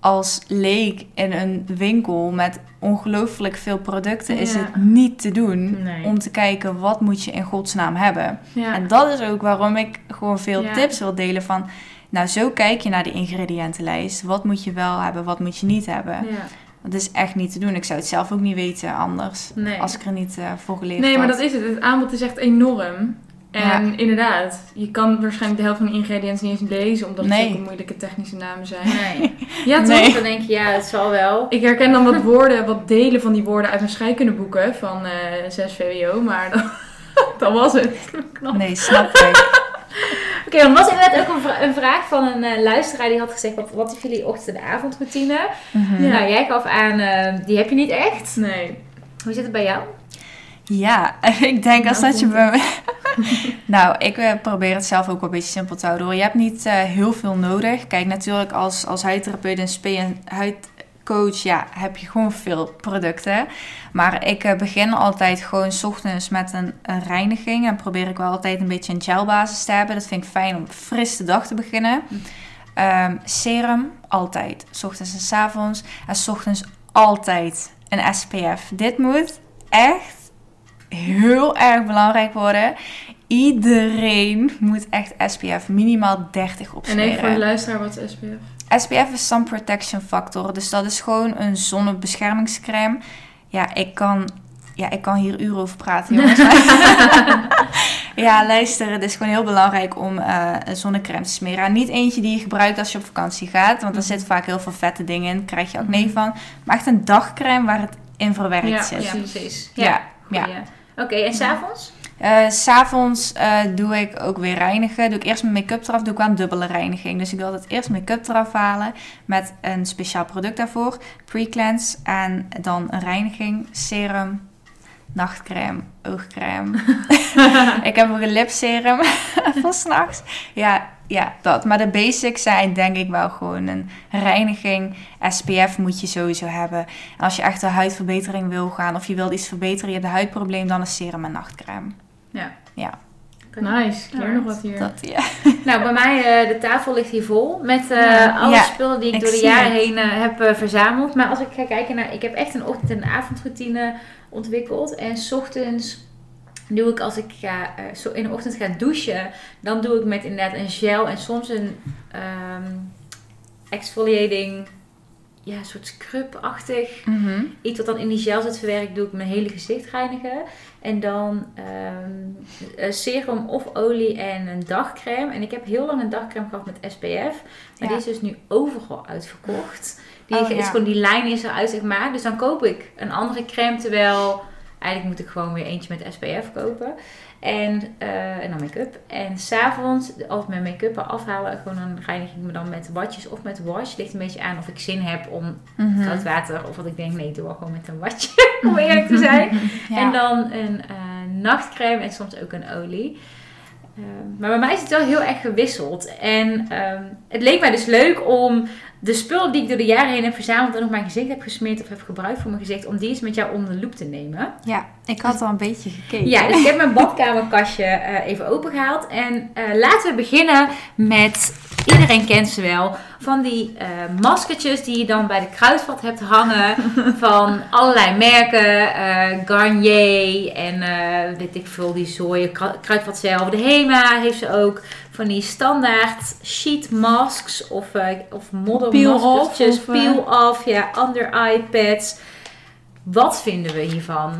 als leek in een winkel met ongelooflijk veel producten is het niet te doen Nee. om te kijken wat moet je in godsnaam hebben. Ja. En dat is ook waarom ik gewoon veel Ja. tips wil delen van... Nou, zo kijk je naar de ingrediëntenlijst. Wat moet je wel hebben, wat moet je niet hebben. ja. Dat is echt niet te doen. Ik zou het zelf ook niet weten anders. Nee. Als ik er niet eh, voor geleerd Nee, maar had. dat is het. Het aanbod is echt enorm. En Ja. inderdaad, je kan waarschijnlijk de helft van de ingrediënten niet eens lezen, omdat Nee. het zulke moeilijke technische namen zijn. Nee. Ja, toch? Nee. Dan denk je, ja, het zal wel. Ik herken dan wat woorden, wat delen van die woorden uit mijn scheikundeboeken van eh 6 VWO, maar dat, dat was het. Nee, snap ik. Oké, dan was inderdaad ook een, vra- een vraag van een eh, luisteraar die had gezegd, wat, wat is jullie ochtend- en avondroutine? Mhm. Ja. Nou, jij gaf aan, eh, die heb je niet echt. Nee. Hoe zit het bij jou? Ja, ik denk als Nou, dat je bij me... nou, ik eh, probeer het zelf ook wel een beetje simpel te houden. hoor. Je hebt niet eh, heel veel nodig. Kijk, natuurlijk als, als huidtherapeut en spe- en huidcoach... ja, heb je gewoon veel producten. Maar ik eh, begin altijd gewoon 's ochtends met een, een reiniging. En probeer ik wel altijd een beetje een gelbasis te hebben. Dat vind ik fijn om fris de dag te beginnen. Ehm, serum, altijd. 's ochtends en 's avonds. En 's ochtends altijd een SPF. Dit moet echt heel erg belangrijk worden. Iedereen moet echt SPF minimaal 30 En opsmeren. even voor de luisteraar, wat is SPF? SPF is Sun Protection Factor. Dus dat is gewoon een zonnebeschermingscrème. Ja, ik kan, ja, ik kan hier uren over praten, jongens. ja, luister, het is gewoon heel belangrijk om eh, een zonnecrème te smeren. En niet eentje die je gebruikt als je op vakantie gaat. Want er zitten vaak heel veel vette dingen in. Daar krijg je acne van. Maar echt een dagcrème waar het in verwerkt Ja, zit. Ja, Precies. precies. Ja, ja. Goeie. Oké, en s'avonds? S S'avonds eh doe ik ook weer reinigen. Doe ik eerst mijn make-up eraf. Doe ik wel een dubbele reiniging. Dus ik wil altijd eerst make-up eraf halen. Met een speciaal product daarvoor. Pre-cleanse. En dan een reiniging. Serum. Nachtcrème. Oogcrème. ik heb ook een lipserum voor s'nachts. Ja, ja, dat. Maar de basics zijn denk ik wel gewoon een reiniging. SPF moet je sowieso hebben. En als je echt de huidverbetering wil gaan. Of je wilt iets verbeteren. Je hebt een huidprobleem. Dan is serum en nachtcrème. Ja. Ja. Nice, ik leer nog wat hier. Dat, ja. Nou, bij mij, eh, de tafel ligt hier vol met eh, Ja. alle Ja, spullen die ik, ik door de jaren het. heen eh, heb verzameld. Maar als ik ga kijken naar, ik heb echt een ochtend- en avondroutine ontwikkeld. En s ochtends doe ik als ik ga, eh, zo in de ochtend ga douchen, dan doe ik met inderdaad een gel en soms een ehm, exfoliating, ja, soort scrub-achtig. Mhm. Iets wat dan in die gel zit verwerkt, doe ik mijn hele gezicht reinigen. En dan ehm, eh, serum of olie en een dagcreme. En ik heb heel lang een dagcreme gehad met SPF. Maar Ja. die is dus nu overal uitverkocht. Die Oh, is ja. gewoon, die lijn is eruit, zeg maar. Dus dan koop ik een andere crème. Terwijl, eigenlijk moet ik gewoon weer eentje met SPF kopen. En, eh, en dan make-up. En s'avonds, als ik mijn make-up afhalen, gewoon dan reinig ik me dan met watjes of met wash. Ligt een beetje aan of ik zin heb om koud water. Of wat ik denk, nee, doe wel gewoon met een watje. om eerlijk te zijn. Ja. En dan een eh, nachtcreme en soms ook een olie. Ehm, maar bij mij is het wel heel erg gewisseld. En ehm, het leek mij dus leuk om de spullen die ik door de jaren heen heb verzameld en op mijn gezicht heb gesmeerd of heb gebruikt voor mijn gezicht, om die eens met jou onder de loep te nemen. ja, ik had al een beetje gekeken. Ja, dus ik heb mijn badkamerkastje eh, even opengehaald. En eh, laten we beginnen met, iedereen kent ze wel, van die eh, maskertjes die je dan bij de kruidvat hebt hangen. van allerlei merken. eh, Garnier en eh, weet ik veel, die zooi, kru- kruidvat zelf. De Hema heeft ze ook. Van die standaard sheet masks of, of modder Peel maskertjes. of, Peel off, ja, under eye pads. Wat vinden we hiervan?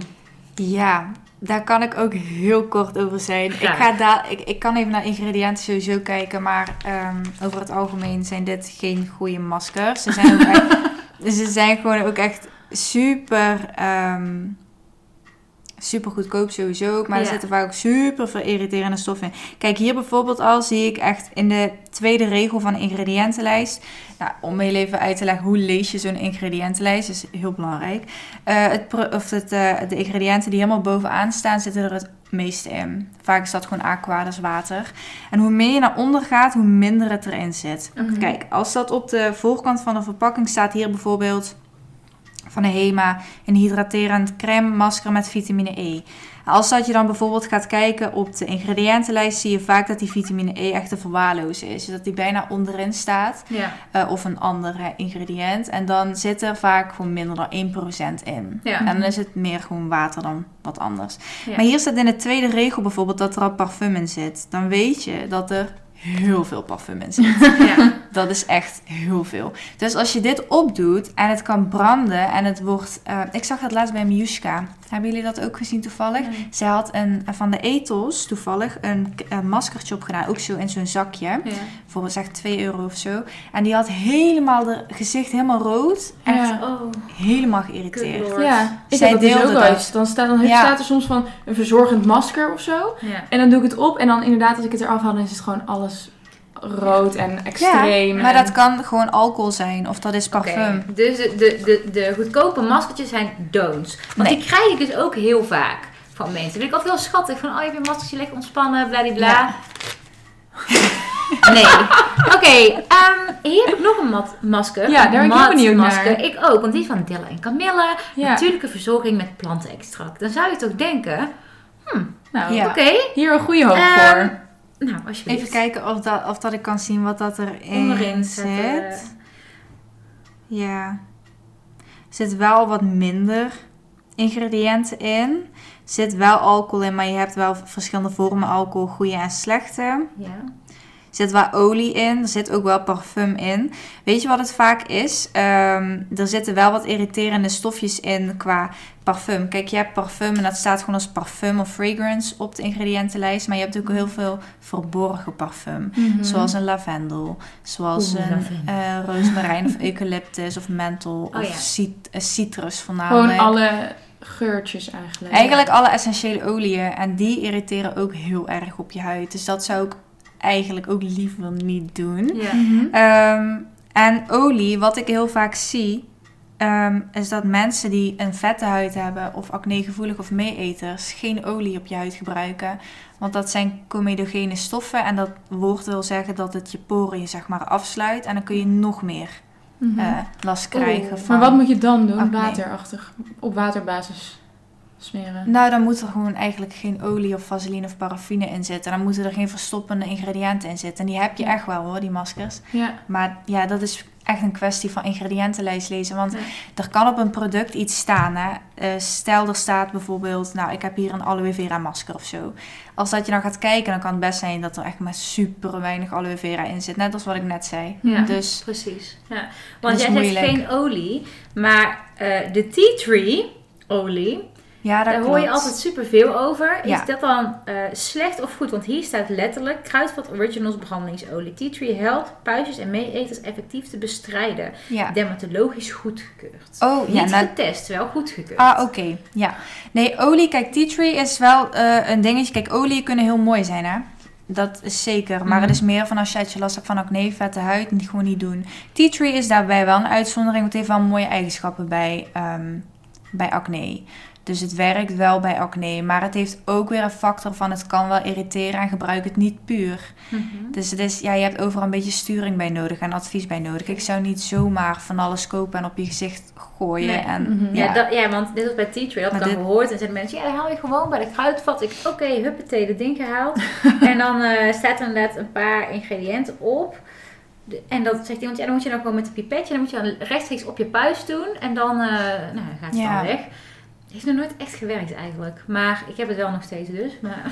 Ja, daar kan ik ook heel kort over zijn. Ik, ga daar, ik, ik kan even naar ingrediënten sowieso kijken, maar ehm, over het algemeen zijn dit geen goede maskers. Ze zijn, ook echt, ze zijn gewoon ook echt super, ehm, super goedkoop sowieso, maar er zitten vaak ook super veel irriterende stoffen in. Kijk, hier bijvoorbeeld al zie ik echt in de tweede regel van de ingrediëntenlijst. Nou, om heel even uit te leggen hoe lees je zo'n ingrediëntenlijst, is heel belangrijk. Eh, het, of het, eh, de ingrediënten die helemaal bovenaan staan, zitten er het meeste in. Vaak is dat gewoon aqua, is water. En hoe meer je naar onder gaat, hoe minder het erin zit. Mhm. Kijk, als dat op de voorkant van de verpakking staat, hier bijvoorbeeld van de HEMA, een hydraterend crème masker met vitamine E. Als dat je dan bijvoorbeeld gaat kijken op de ingrediëntenlijst, zie je vaak dat die vitamine E echt te verwaarlozen is. Dus dat die bijna onderin staat. Ja. eh, of een ander ingrediënt. En dan zit er vaak gewoon minder dan 1% in. Ja. En dan is het meer gewoon water dan wat anders. Ja. Maar hier staat in de tweede regel bijvoorbeeld dat er al parfum in zit. Dan weet je dat er heel veel parfum in zit. Ja. Dat is echt heel veel. Dus als je dit opdoet en het kan branden en het wordt... eh, ik zag dat laatst bij Miushka. Hebben jullie dat ook gezien toevallig? Nee. Zij had een, van de ethos toevallig een, een maskertje opgedaan. Ook zo in zo'n zakje. Ja. Voor zeg 2 euro of zo. En die had helemaal de gezicht helemaal rood. Echt Ja. Oh, helemaal geïrriteerd. Ja, ik Zij heb dat dus deelde ook dat. uit. Dan staat, dan Ja. staat er soms van een verzorgend masker of zo. Ja. En dan doe ik het op en dan inderdaad als ik het eraf haal, dan is het gewoon alles rood en extreem. Ja, maar en- dat kan gewoon alcohol zijn. Of dat is parfum. Oké, Dus de, de, de, de goedkope maskertjes zijn don'ts. Want Nee. die krijg ik dus ook heel vaak van mensen. Dat vind ik altijd heel schattig. Van, oh, je hebt een maskertje, lekker ontspannen, bladibla. Ja. Nee. Oké, ehm, hier heb ik nog een mat masker. Ja, daar ben ik benieuwd masker. naar. Ik ook, want die is van Dilla en Camilla. Ja. Natuurlijke verzorging met plantenextract. Dan zou je toch denken, Nou, Ja. oké, hier een goede hoop Ehm, voor. Nou alsjeblieft. Even kijken of dat, of dat ik kan zien wat dat erin Onderin zit. Ja. Er zit wel wat minder ingrediënten in. Er zit wel alcohol in, maar je hebt wel verschillende vormen alcohol, goede en slechte. Ja. Er zit wel olie in, er zit ook wel parfum in. Weet je wat het vaak is? Ehm, er zitten wel wat irriterende stofjes in qua parfum. Kijk, je hebt parfum en dat staat gewoon als parfum of fragrance op de ingrediëntenlijst. Maar je hebt ook heel veel verborgen parfum. Zoals een lavendel, zoals Oeh, een eh rozemarijn of eucalyptus of menthol Oh of ja. cit- eh, citrus voornamelijk. Gewoon alle geurtjes eigenlijk. Eigenlijk alle essentiële oliën en die irriteren ook heel erg op je huid. Dus dat zou ik eigenlijk ook liever niet doen. Ja. Mhm. Ehm, en olie, wat ik heel vaak zie, ehm, is dat mensen die een vette huid hebben of acnegevoelig of meeeters geen olie op je huid gebruiken. Want dat zijn comedogene stoffen en dat woord wil zeggen dat het je poriën zeg maar afsluit en dan kun je nog meer Mhm. eh, last krijgen Oeh. van... maar wat moet je dan doen? Acne. Waterachtig. Op waterbasis. Smeren. Nou, dan moet er gewoon eigenlijk geen olie of vaseline of paraffine in zitten. Dan moeten er geen verstoppende ingrediënten in zitten. En die heb je echt wel hoor, die maskers. Ja. Maar ja, dat is echt een kwestie van ingrediëntenlijst lezen. Want Ja. er kan op een product iets staan. Hè? Eh, stel, er staat bijvoorbeeld, nou, ik heb hier een aloe vera masker of zo. Als dat je dan gaat kijken, dan kan het best zijn dat er echt maar super weinig aloe vera in zit. Net als wat ik net zei. Ja. Dus Precies. Ja. Want jij zegt moeilijk. geen olie, maar eh, de tea tree olie, ja, daar hoor je altijd superveel over. Is Ja. dat dan eh, slecht of goed? Want hier staat letterlijk Kruidvat Originals behandelingsolie. Tea tree helpt puistjes en meeeters effectief te bestrijden. Ja. Dermatologisch goedgekeurd. Oh, ja, Niet nou- getest, wel goedgekeurd. Ah, oké. Ja. Nee, olie, kijk, tea tree is wel eh, een dingetje. Kijk, olie kunnen heel mooi zijn, hè. Dat is zeker. Maar het is meer van als je, je last hebt van acne, vette huid, niet, gewoon niet doen. Tea tree is daarbij wel een uitzondering. Want het heeft wel mooie eigenschappen bij, ehm, bij acne. Dus het werkt wel bij acne. Maar het heeft ook weer een factor van het kan wel irriteren en gebruik het niet puur. Mhm. Dus het is, ja, je hebt overal een beetje sturing bij nodig en advies bij nodig. Ik zou niet zomaar van alles kopen en op je gezicht gooien. Nee. En, Mhm. Ja, ja. dat, ja, want dit was bij Tea Tree, had ik dan dit- gehoord. En zeiden mensen, ja, dan haal je gewoon bij de kruidvat. Ik, oké, huppatee, dat ding gehaald. en dan eh, staat er inderdaad een paar ingrediënten op. En dat zegt iemand, ja, dan moet je dan gewoon met een pipetje, dan moet je dan rechtstreeks op je puis doen. En dan, eh, nou, dan gaat het Ja. dan weg. Heeft nog nooit echt gewerkt eigenlijk. Maar ik heb het wel nog steeds dus. Maar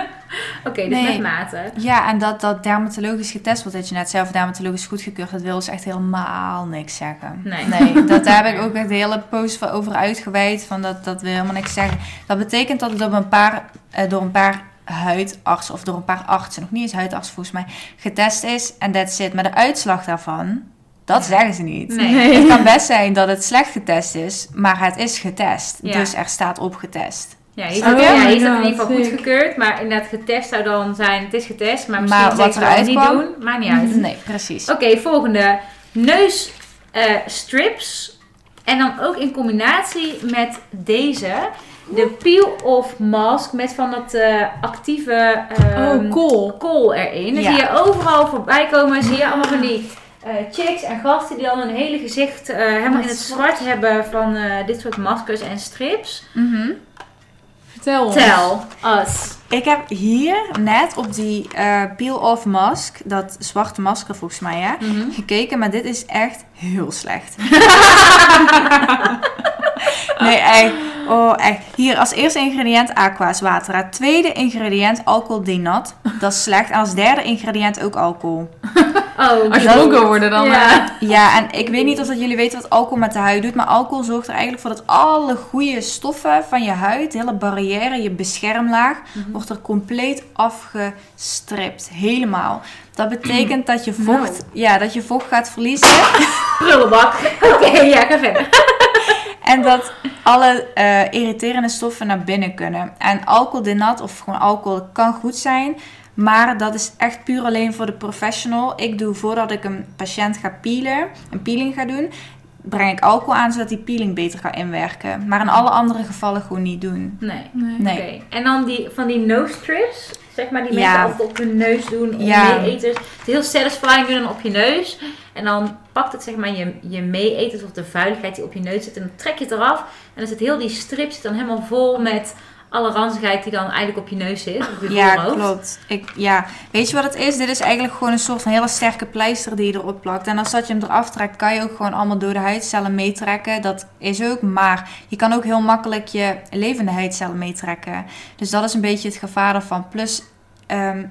oké, dus Nee. met mate. Ja, en dat dat dermatologisch getest wordt, dat je net zelf dermatologisch goedgekeurd, dat wil dus echt helemaal niks zeggen. Nee. Nee, dat, daar heb ik ook echt de hele post van over uitgeweid, van dat, dat wil helemaal niks zeggen. Dat betekent dat het op een paar, eh, door een paar huidartsen, of door een paar artsen, nog niet eens huidartsen volgens mij, getest is en that's it. Maar de uitslag daarvan, dat zeggen ze niet. Nee. Het kan best zijn dat het slecht getest is, maar het is getest. Ja. Dus er staat op getest. Ja, hier Oh, staat, ja, my staat in ieder geval goedgekeurd. Maar inderdaad, getest zou dan zijn, het is getest. Maar misschien Maar wat dat eruit niet kwam? doen. Maakt niet uit. Nee, precies. Oké, volgende. Neusstrips. en dan ook in combinatie met deze. De peel-off mask met van dat eh, actieve ehm, oh, cool. kool erin. Dan Ja. zie je overal voorbij komen. Zie je allemaal van die eh, chicks en gasten die dan hun hele gezicht eh, helemaal in het zwart hebben van eh, dit soort maskers en strips. Mhm. Vertel ons. Tell us. Ik heb hier net op die eh, peel-off mask, dat zwarte masker volgens mij, hè, gekeken. Maar dit is echt heel slecht. nee, echt. Oh, echt. Hier als eerste ingrediënt aqua's water. Tweede ingrediënt alcohol denat. Dat is slecht. En als derde ingrediënt ook alcohol. Oh, Als je dronken worden dan... Ja. Ja, en ik weet niet of dat jullie weten wat alcohol met de huid doet. Maar alcohol zorgt er eigenlijk voor dat alle goede stoffen van je huid, de hele barrière, je beschermlaag, wordt er compleet afgestript. Helemaal. Dat betekent dat je vocht, ja, dat je vocht gaat verliezen. prullenbak. Oké, ja, ga verder. En dat alle eh, irriterende stoffen naar binnen kunnen. En alcoholdenat of gewoon alcohol kan goed zijn. Maar dat is echt puur alleen voor de professional. Ik doe voordat ik een patiënt ga peelen, een peeling ga doen, breng ik alcohol aan zodat die peeling beter gaat inwerken. Maar in alle andere gevallen gewoon niet doen. Nee. Nee. Nee. Oké, en dan die, van die nose strips, zeg maar, die Ja. mensen altijd op hun neus doen, om Ja. meeeters. Het is heel satisfying doen dan op je neus. En dan pakt het zeg maar je, je meeeters of de vuiligheid die op je neus zit en dan trek je het eraf. En dan zit heel die strip zit dan helemaal vol met alle ranzigheid die dan eigenlijk op je neus zit. Op je Ja, voorhoofd. klopt. Ik, ja. Weet je wat het is? Dit is eigenlijk gewoon een soort van hele sterke pleister die je erop plakt. En als dat je hem eraf trekt, kan je ook gewoon allemaal dode huidcellen meetrekken. Dat is ook. Maar je kan ook heel makkelijk je levende huidcellen meetrekken. Dus dat is een beetje het gevaar ervan. Plus, ehm,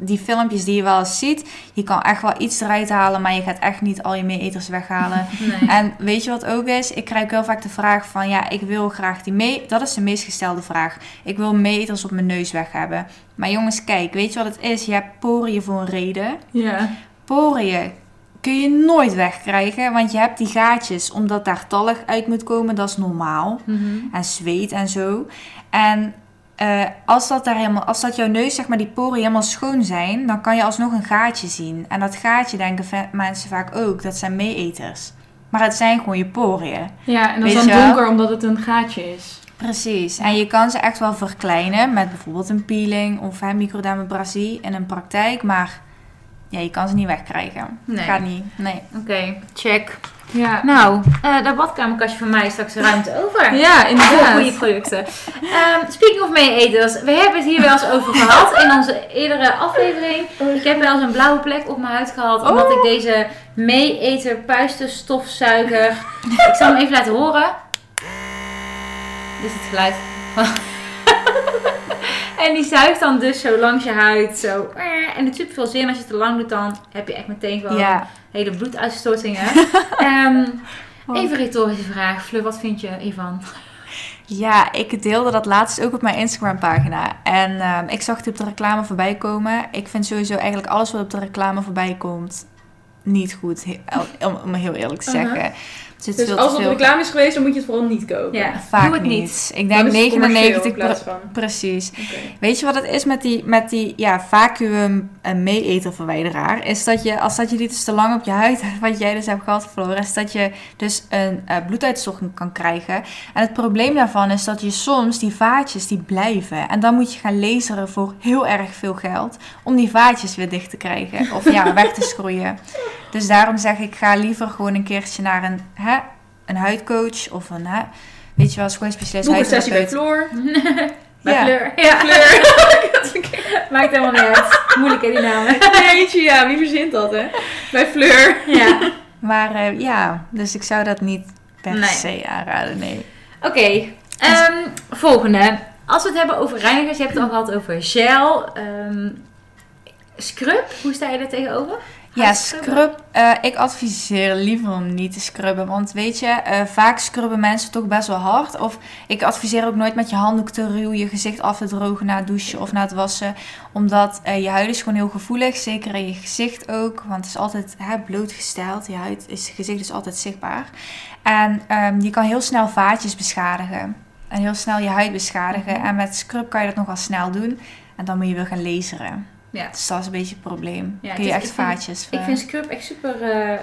die filmpjes die je wel eens ziet, je kan echt wel iets eruit halen, maar je gaat echt niet al je meeeters weghalen. Nee. En weet je wat ook is? Ik krijg heel vaak de vraag van, ja, ik wil graag die mee... Dat is de meest gestelde vraag. Ik wil meters op mijn neus weg hebben. Maar jongens, kijk, weet je wat het is? Je hebt poriën voor een reden. Ja. Poriën kun je nooit wegkrijgen, want je hebt die gaatjes omdat daar tallig uit moet komen. Dat is normaal. Mhm. En zweet en zo. En eh, als, dat daar helemaal, als dat jouw neus, zeg maar, die poriën helemaal schoon zijn, dan kan je alsnog een gaatje zien. En dat gaatje denken mensen vaak ook, dat zijn meeeters. Maar het zijn gewoon je poriën. Ja, en dat is dan wel? donker omdat het een gaatje is. Precies. En je kan ze echt wel verkleinen met bijvoorbeeld een peeling of hè, microdermabrasie in een praktijk. Maar ja, je kan ze niet wegkrijgen. Nee. Gaat niet. Nee. Oké, check. Ja. Nou, eh dat badkamerkastje van mij is straks ruimte over. Ja, inderdaad. goede producten. Ehm, speaking of mee-eters, we hebben het hier wel eens over gehad in onze eerdere aflevering. Ik heb wel eens een blauwe plek op mijn huid gehad, omdat ik deze mee-eter puistenstofzuiger... Ik zal hem even laten horen. Dit is het geluid. En die zuigt dan dus zo langs je huid, zo. En het super veel zin. Als je het te lang doet, dan heb je echt meteen gewoon Ja. hele bloeduitstortingen. Ehm, even een retorische vraag. Fleur, wat vind je hiervan? Ja, ik deelde dat laatst ook op mijn Instagram pagina. En ehm, ik zag het op de reclame voorbij komen. Ik vind sowieso eigenlijk alles wat op de reclame voorbij komt niet goed. Om, om heel eerlijk te Uh-huh. zeggen. Zit Dus veel als het reclame is geweest, dan moet je het vooral niet kopen. Ja, Vaak doe het niet. niet. Ik denk is het commercieel 99 in plaats van. Precies. Weet je wat het is met die, met die ja, vacuüm? Is dat je, als dat je die dus te lang op je huid hebt, wat jij dus hebt gehad, Flora, is dat je dus een eh, bloeduitstorting kan krijgen. En het probleem daarvan is dat je soms die vaatjes, die blijven. En dan moet je gaan laseren voor heel erg veel geld, om die vaatjes weer dicht te krijgen. Of ja, weg te schroeien. Dus daarom zeg ik, ga liever gewoon een keertje naar een, hè, een huidcoach of een, hè, weet je wel, schoonspecialist, Boek een sessie bij. Floor. Bij Ja. Fleur. Ja, Maakt helemaal niet uit. Moeilijk hè, die namen. Eentje, ja, wie verzint dat, hè? Bij Fleur. Ja. Maar eh, ja, dus ik zou dat niet per Nee. se aanraden, nee. Oké, ehm, volgende. Als we het hebben over reinigers, je hebt het al gehad over gel, ehm, scrub. Hoe sta je daar tegenover? Ja, Huidscrubben? scrub. eh, ik adviseer liever om niet te scrubben. Want weet je, eh, vaak scrubben mensen toch best wel hard. Of ik adviseer ook nooit met je handdoek te ruwen je gezicht af te drogen na het douchen of na het wassen. Omdat eh, je huid is gewoon heel gevoelig. Zeker in je gezicht ook. Want het is altijd hè, blootgesteld. Je huid is, je gezicht is altijd zichtbaar. En ehm, je kan heel snel vaatjes beschadigen. En heel snel je huid beschadigen. En met scrub kan je dat nog wel snel doen. En dan moet je weer gaan laseren. Ja. Dus dat is een beetje het probleem. Ja, Kun je echt ik vind- vaatjes... Ik vind scrub echt super eh, ehm,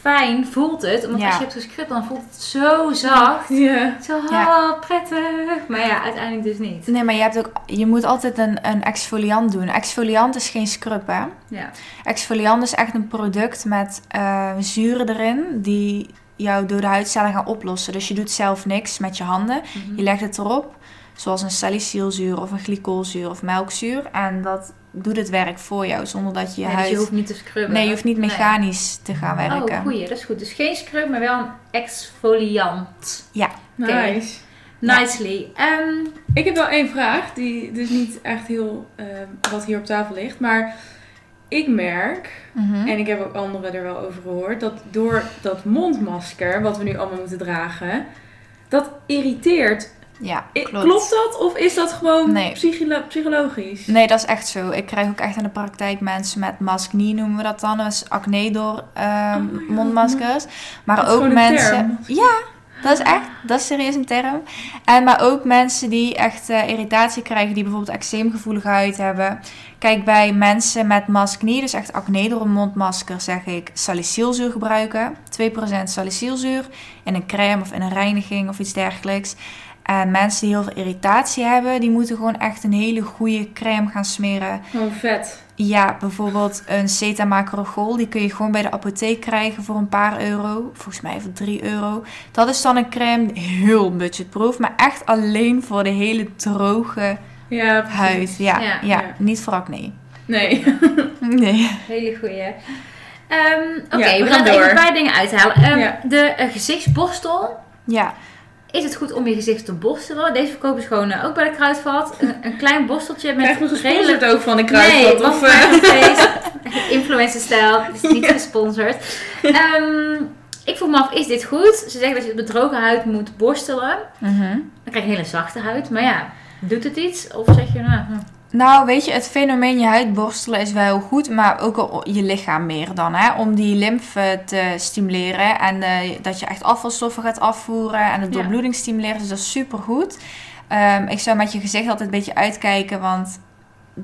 fijn, voelt het. Omdat Ja. als je hebt gescrubt, dan voelt het zo zacht. Ja. Zo ah, prettig. Maar ja, uiteindelijk dus niet. Nee, maar je, hebt ook, je moet altijd een, een exfoliant doen. Exfoliant is geen scrub, hè? Ja. Exfoliant is echt een product met eh, zuren erin die jouw dode huidcellen gaan oplossen. Dus je doet zelf niks met je handen. Mhm. Je legt het erop, zoals een salicylzuur of een glycolzuur of melkzuur. En dat doet het werk voor jou, zonder dat je je Ja, dus huid... je hoeft niet te scrubben. Nee, je hoeft niet Nee. mechanisch te gaan werken. Oh, goeie, dat is goed. Dus geen scrub, maar wel een exfoliant. Oké. Nice. Nicely. Ehm, Ik heb wel één vraag, die dus niet echt heel ehm, wat hier op tafel ligt. Maar ik merk, Mhm. en ik heb ook anderen er wel over gehoord, dat door dat mondmasker, wat we nu allemaal moeten dragen, dat irriteert. Ja, klopt. Klopt dat? Of is dat gewoon Nee. psycholo- psychologisch? Nee, dat is echt zo. Ik krijg ook echt in de praktijk mensen met masknie, noemen we dat dan. Is acne door ehm, Oh mondmaskers. Maar ook mensen... Ja, dat is echt, dat is serieus een term. En maar ook mensen die echt eh, irritatie krijgen, die bijvoorbeeld eczeemgevoelige huid hebben. Kijk, bij mensen met masknie, dus echt acne door een mondmasker, zeg ik salicylzuur gebruiken. 2% salicylzuur in een crème of in een reiniging of iets dergelijks. En mensen die heel veel irritatie hebben, die moeten gewoon echt een hele goede crème gaan smeren. Gewoon vet. Ja, bijvoorbeeld een Cetamacrogol. Die kun je gewoon bij de apotheek krijgen voor een paar euro. Volgens mij voor 3 euro. Dat is dan een crème heel budgetproof. Maar echt alleen voor de hele droge Ja, huid. Ja, Ja. ja, Ja. niet voor acne. Nee. Nee. hele goeie. Ehm, Oké, Ja, we we gaan gaan even een paar dingen uithalen. Ehm, Ja. De eh, gezichtsborstel. Ja, Is het goed om je gezicht te borstelen? Deze verkopen ze gewoon eh, ook bij de kruidvat. Een, een klein borsteltje met we gesponsord redelijk... ook van de Nee, kruidvat? want of, mijn eh, face, influencer stijl, het is niet gesponsord. Ehm, ik vroeg me af, is dit goed? Ze zeggen dat je droge huid moet borstelen. Mhm. Dan krijg je een hele zachte huid. Maar ja, doet het iets? Of zeg je, nou, hm. Nou, weet je, het fenomeen je huid borstelen is wel heel goed, maar ook je lichaam meer dan, hè? Om die lymfe te stimuleren en eh, dat je echt afvalstoffen gaat afvoeren en de doorbloeding stimuleren, dus dat is super goed. ik zou met je gezicht altijd een beetje uitkijken, want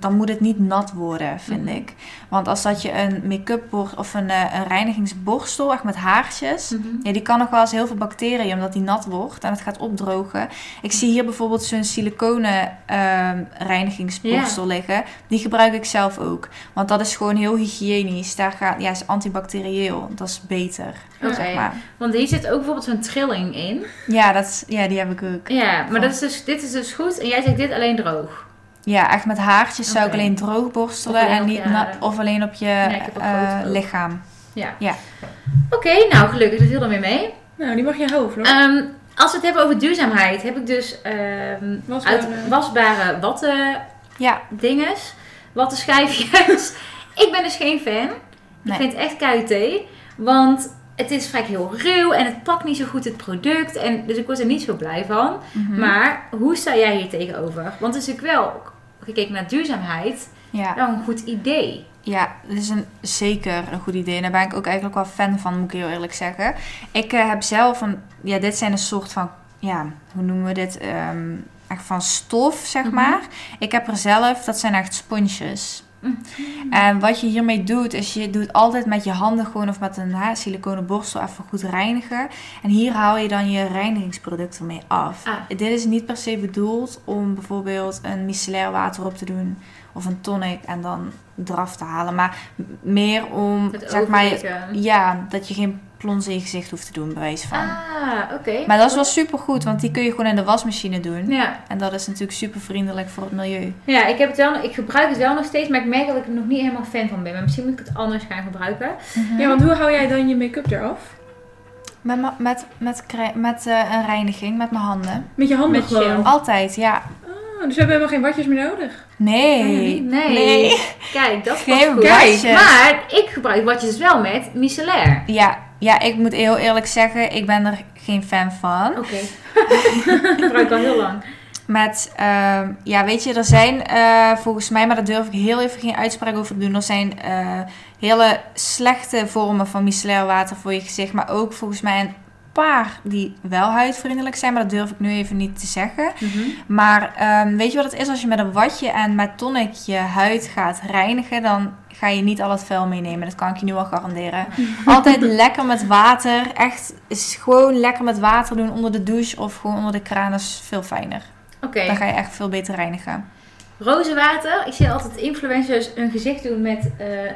dan moet het niet nat worden, vind Mhm. ik. Want als dat je een make-up of een, eh, een reinigingsborstel, echt met haartjes, Mhm. ja, die kan nog wel eens heel veel bacteriën, omdat die nat wordt en het gaat opdrogen. Ik zie hier bijvoorbeeld zo'n siliconen ehm, reinigingsborstel liggen. Die gebruik ik zelf ook. Want dat is gewoon heel hygiënisch. Daar gaat, ja, is antibacterieel. Dat is beter, zeg maar. Want hier zit ook bijvoorbeeld zo'n trilling in. Ja, dat is, ja, die heb ik ook. Ja, maar dat is dus, dit is dus goed. En jij zegt dit alleen droog. Ja, echt met haartjes zou ik alleen droog borstelen Of alleen en op niet na- of alleen op je ook eh, lichaam. Ja. Ja. Oké, nou gelukkig. Dat viel dan weer mee. Nou, die mag je hoofd, hoor. Ehm, als we het hebben over duurzaamheid, heb ik dus ehm Wasbare- uit wasbare watten Ja, dinges, watten schijfjes. ik ben dus geen fan. Ik Nee. vind het echt KUT, want het is vaak heel ruw en het pakt niet zo goed het product. En, dus ik word er niet zo blij van. Mhm. Maar hoe sta jij hier tegenover? Want het is natuurlijk wel, gekeken naar duurzaamheid, ja. een goed idee. Ja, dat is een, zeker een goed idee. En daar ben ik ook eigenlijk wel fan van, moet ik heel eerlijk zeggen. Ik eh, heb zelf een... Ja, dit zijn een soort van... Ja, hoe noemen we dit? Ehm, echt van stof, zeg Mhm. maar. Ik heb er zelf... Dat zijn echt sponsjes. Mhm. En wat je hiermee doet, is je doet altijd met je handen gewoon... Of met een ha, siliconen borstel even goed reinigen. En hier haal je dan je reinigingsproducten mee af. Ah. Dit is niet per se bedoeld om bijvoorbeeld een micellair water op te doen of een tonic en dan eraf te halen. Maar meer om, zeg maar, ja, dat je geen plons in je gezicht hoeft te doen, bij wijze van. Ah, oké. Maar dat is wel super goed, want die kun je gewoon in de wasmachine doen. Ja. En dat is natuurlijk super vriendelijk voor het milieu. ja, ik, heb het wel, ik gebruik het wel nog steeds, maar ik merk dat ik er nog niet helemaal fan van ben. Maar misschien moet ik het anders gaan gebruiken. Ja, want hoe hou jij dan je make-up eraf? Met, met, met, met eh, een reiniging, met mijn handen. Met je handen Met gewoon. gel. Altijd, ja. Oh, dus we hebben helemaal geen watjes meer nodig. Nee. Nee. Nee. Kijk, dat is goed. watjes. Maar ik gebruik watjes wel met micellair. Ja, ja, ik moet heel eerlijk zeggen, ik ben er geen fan van. Oké. ik gebruik al heel lang. Met, ehm, ja, weet je, er zijn eh, volgens mij, maar daar durf ik heel even geen uitspraak over te doen. Er zijn eh, hele slechte vormen van micellair water voor je gezicht. Maar ook volgens mij een paar die wel huidvriendelijk zijn. Maar dat durf ik nu even niet te zeggen. Maar ehm, weet je wat het is? Als je met een watje en met tonic je huid gaat reinigen, dan ga je niet al het vuil meenemen. Dat kan ik je nu al garanderen. Altijd lekker met water. Echt, is gewoon lekker met water doen onder de douche of gewoon onder de kraan. Dat is veel fijner. Oké. Dan ga je echt veel beter reinigen. Rozenwater. Ik zie altijd influencers hun gezicht doen met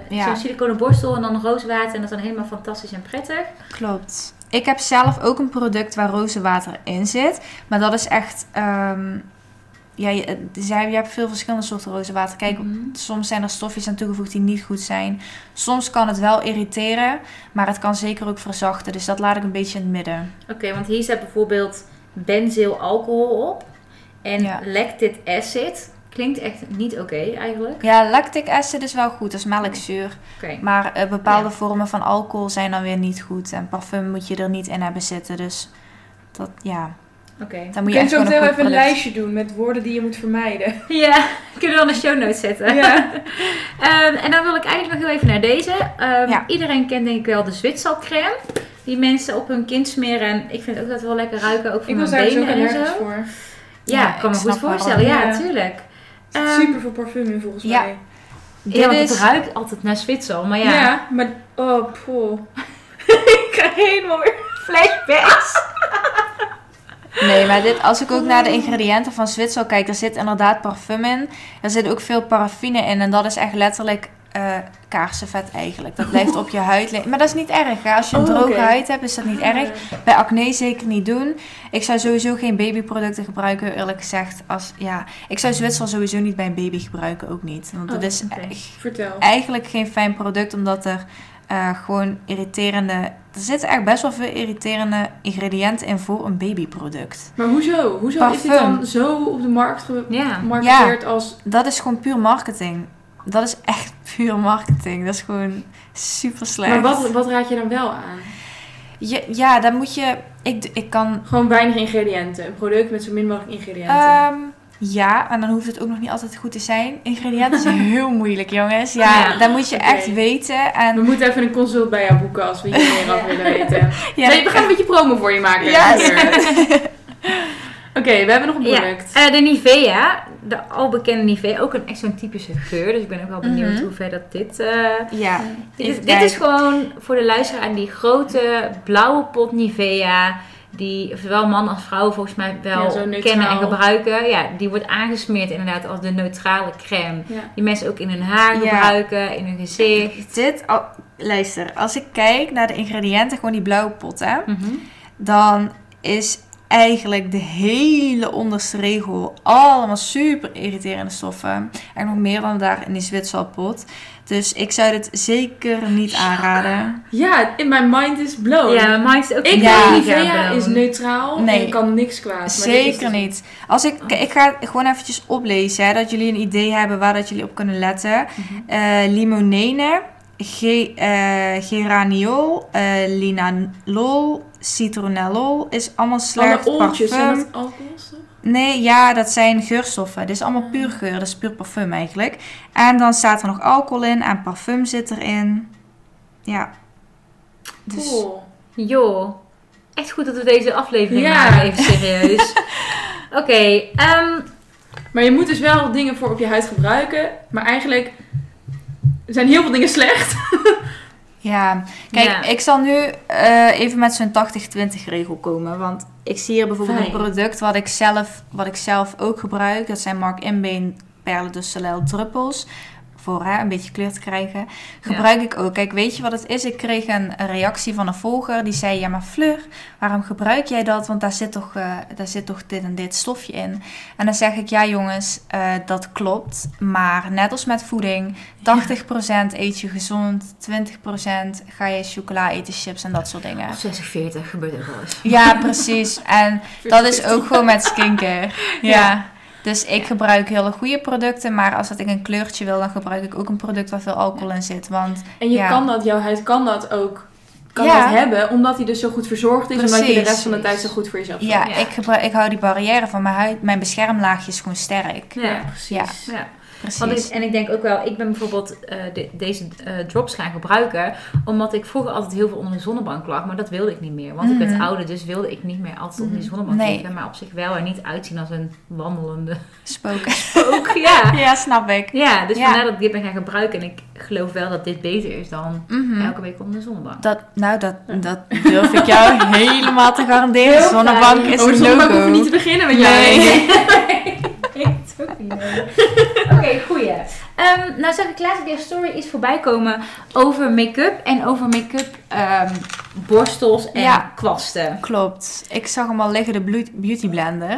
Ja. zo'n siliconen borstel en dan rozenwater. En dat is dan helemaal fantastisch en prettig. Klopt. Ik heb zelf ook een product waar rozenwater in zit. Maar dat is echt... ehm, ja, je, zij- je hebt veel verschillende soorten rozenwater. Kijk, Mhm. soms zijn er stofjes aan toegevoegd die niet goed zijn. Soms kan het wel irriteren, maar het kan zeker ook verzachten. Dus dat laat ik een beetje in het midden. Oké, want hier staat bijvoorbeeld benzylalcohol op. En Ja. lactic acid. Klinkt echt niet oké eigenlijk. Ja, lactic acid is wel goed, dat is melkzuur. Maar eh, bepaalde Ja. vormen van alcohol zijn dan weer niet goed. En parfum moet je er niet in hebben zitten. Dus dat, ja, Oké. dan moet Je je zo meteen even een lijstje doen met woorden die je moet vermijden. Ja, kunnen we wel een show notes zetten. Ja. Ehm, en dan wil ik eigenlijk nog heel even naar deze. Ehm, Ja. Iedereen kent denk ik wel de Zwitsercrème. Die mensen op hun kind smeren. En ik vind ook dat het wel lekker ruiken. Ook voor Ik was mijn daar dus benen en zo. voor. Ja, Ja, ik kan me goed waarom. voorstellen. Ja, Ja. tuurlijk. Ehm, super veel parfum in volgens ja. mij. ja, want het is- ruikt altijd naar Zwitser. Maar Ja, ja, maar... Oh, poh. ik krijg helemaal weer... flashbacks. Nee, maar dit, als ik ook naar de ingrediënten van Zwitser kijk, er zit inderdaad parfum in. Er zit ook veel paraffine in. En dat is echt letterlijk eh kaarsenvet eigenlijk. Dat blijft op je huid liggen. Maar dat is niet erg. Hè? Als je een Oh, droge huid hebt, is dat niet erg. Bij acne zeker niet doen. Ik zou sowieso geen babyproducten gebruiken, eerlijk gezegd. Als, ja, ik zou Zwitser sowieso niet bij een baby gebruiken, ook niet. Want dat Oh, is Vertel. eigenlijk geen fijn product, omdat er eh, gewoon irriterende... Er zitten echt best wel veel irriterende ingrediënten in voor een babyproduct. Maar hoezo? Hoezo is dit dan zo op de markt Ja. gemarketeerd als... Dat is gewoon puur marketing. Dat is echt puur marketing. Dat is gewoon super slecht. Maar wat, wat raad je dan wel aan? Ja, ja, dan moet je... Ik, ik kan... Gewoon weinig ingrediënten. Een product met zo min mogelijk ingrediënten. ehm, ja, en dan hoeft het ook nog niet altijd goed te zijn. Ingrediënten zijn heel moeilijk, jongens. Ja, Ja, dan moet je echt weten. En, we moeten even een consult bij jou boeken als we hier meer af willen weten. ja, nee, we gaan een beetje promo voor je maken. Ja. Oké, we hebben nog een Ja, product. eh, de Nivea, de al bekende Nivea, ook een echt zo'n typische geur. Dus ik ben ook wel benieuwd Mhm. hoe ver dat dit... eh, Ja, dit, dit is gewoon voor de luisteraar die grote blauwe pot Nivea... Die zowel man als vrouw volgens mij wel Ja, kennen en gebruiken. Ja, die wordt aangesmeerd inderdaad als de neutrale crème. Ja. Die mensen ook in hun haar Ja. gebruiken, in hun gezicht. Dit, oh, luister, als ik kijk naar de ingrediënten, gewoon die blauwe pot, hè, Mhm. dan is eigenlijk de hele onderste regel allemaal super irriterende stoffen. En nog meer dan daar in die Zwitserpot. Dus ik zou dit zeker niet aanraden. Ja, in mijn mind is blown. Ja, mijn mind is ook Ik Ja. denk mega Nivea is neutraal Nee. en kan niks kwaad. maar Zeker dus- niet. Als ik, ik ga het gewoon eventjes oplezen, hè, dat jullie een idee hebben waar dat jullie op kunnen letten. Eh, limonene, ge, eh, geraniol, eh, linalol, citronellol is allemaal slecht. Alle oortjes, zijn parfum. dat alcoholstof? Nee, ja, dat zijn geurstoffen. Dit is allemaal puur geur. Dat is puur parfum eigenlijk. En dan staat er nog alcohol in en parfum zit erin. Ja. Dus Cool. Joh, echt goed dat we deze aflevering Ja. maken, even serieus. Oké, ehm, Maar je moet dus wel dingen voor op je huid gebruiken. Maar eigenlijk zijn heel veel dingen slecht. ja. Kijk, Ja. ik zal nu eh, even met zo'n 80-20 regel komen. Want ik zie hier bijvoorbeeld Fijn. een product wat ik, zelf, wat ik zelf ook gebruik. Dat zijn Mark Inbeen Perle de Soleil druppels. Voor hè, een beetje kleur te krijgen. Gebruik ik ook. Kijk, weet je wat het is? Ik kreeg een reactie van een volger. Die zei, ja maar Fleur, waarom gebruik jij dat? Want daar zit toch, eh, daar zit toch dit en dit stofje in. En dan zeg ik, ja jongens, eh, dat klopt. Maar net als met voeding, 80% eet je gezond. 20% ga je chocola eten, chips en dat soort dingen. of 60, 40 gebeurt ook wel eens. Ja, precies. En dat is ook gewoon met skincare. Ja. Ja. Dus ik gebruik hele goede producten, maar als dat ik een kleurtje wil, dan gebruik ik ook een product waar veel alcohol in zit. Want En je Ja. kan dat, jouw huid kan dat ook kan Ja. dat hebben, omdat hij dus zo goed verzorgd is. Omdat je de rest van de tijd zo goed voor jezelf ja, zorgt. Ik, gebruik, ik hou die barrière van mijn huid, mijn beschermlaagje is gewoon sterk. Ja, precies. Ja. Precies. Ik, en ik denk ook wel, ik ben bijvoorbeeld eh, de- deze eh, drops gaan gebruiken, omdat ik vroeger altijd heel veel onder de zonnebank lag, maar dat wilde ik niet meer. Want ik werd Mhm. ouder, dus wilde ik niet meer altijd onder die zonnebank Nee. liggen, maar op zich wel er niet uitzien als een wandelende Spoken. ook. Ja, ja, snap ik. ja dus Ja. vandaar dat ik dit ben gaan gebruiken en ik geloof wel dat dit beter is dan Mhm. elke week onder de zonnebank. Dat, nou, dat, dat durf ik jou helemaal te garanderen. Heel Zonnebank fijn. is oh, een zonnebank logo. hoeven niet te beginnen met jou. Nee. Ik het ook Oké, goeie. Ehm, nou zag ik laatst weer story iets voorbij komen over make-up en over make-up ehm, borstels en Ja. kwasten. Klopt. Ik zag hem al liggen, de beauty blender.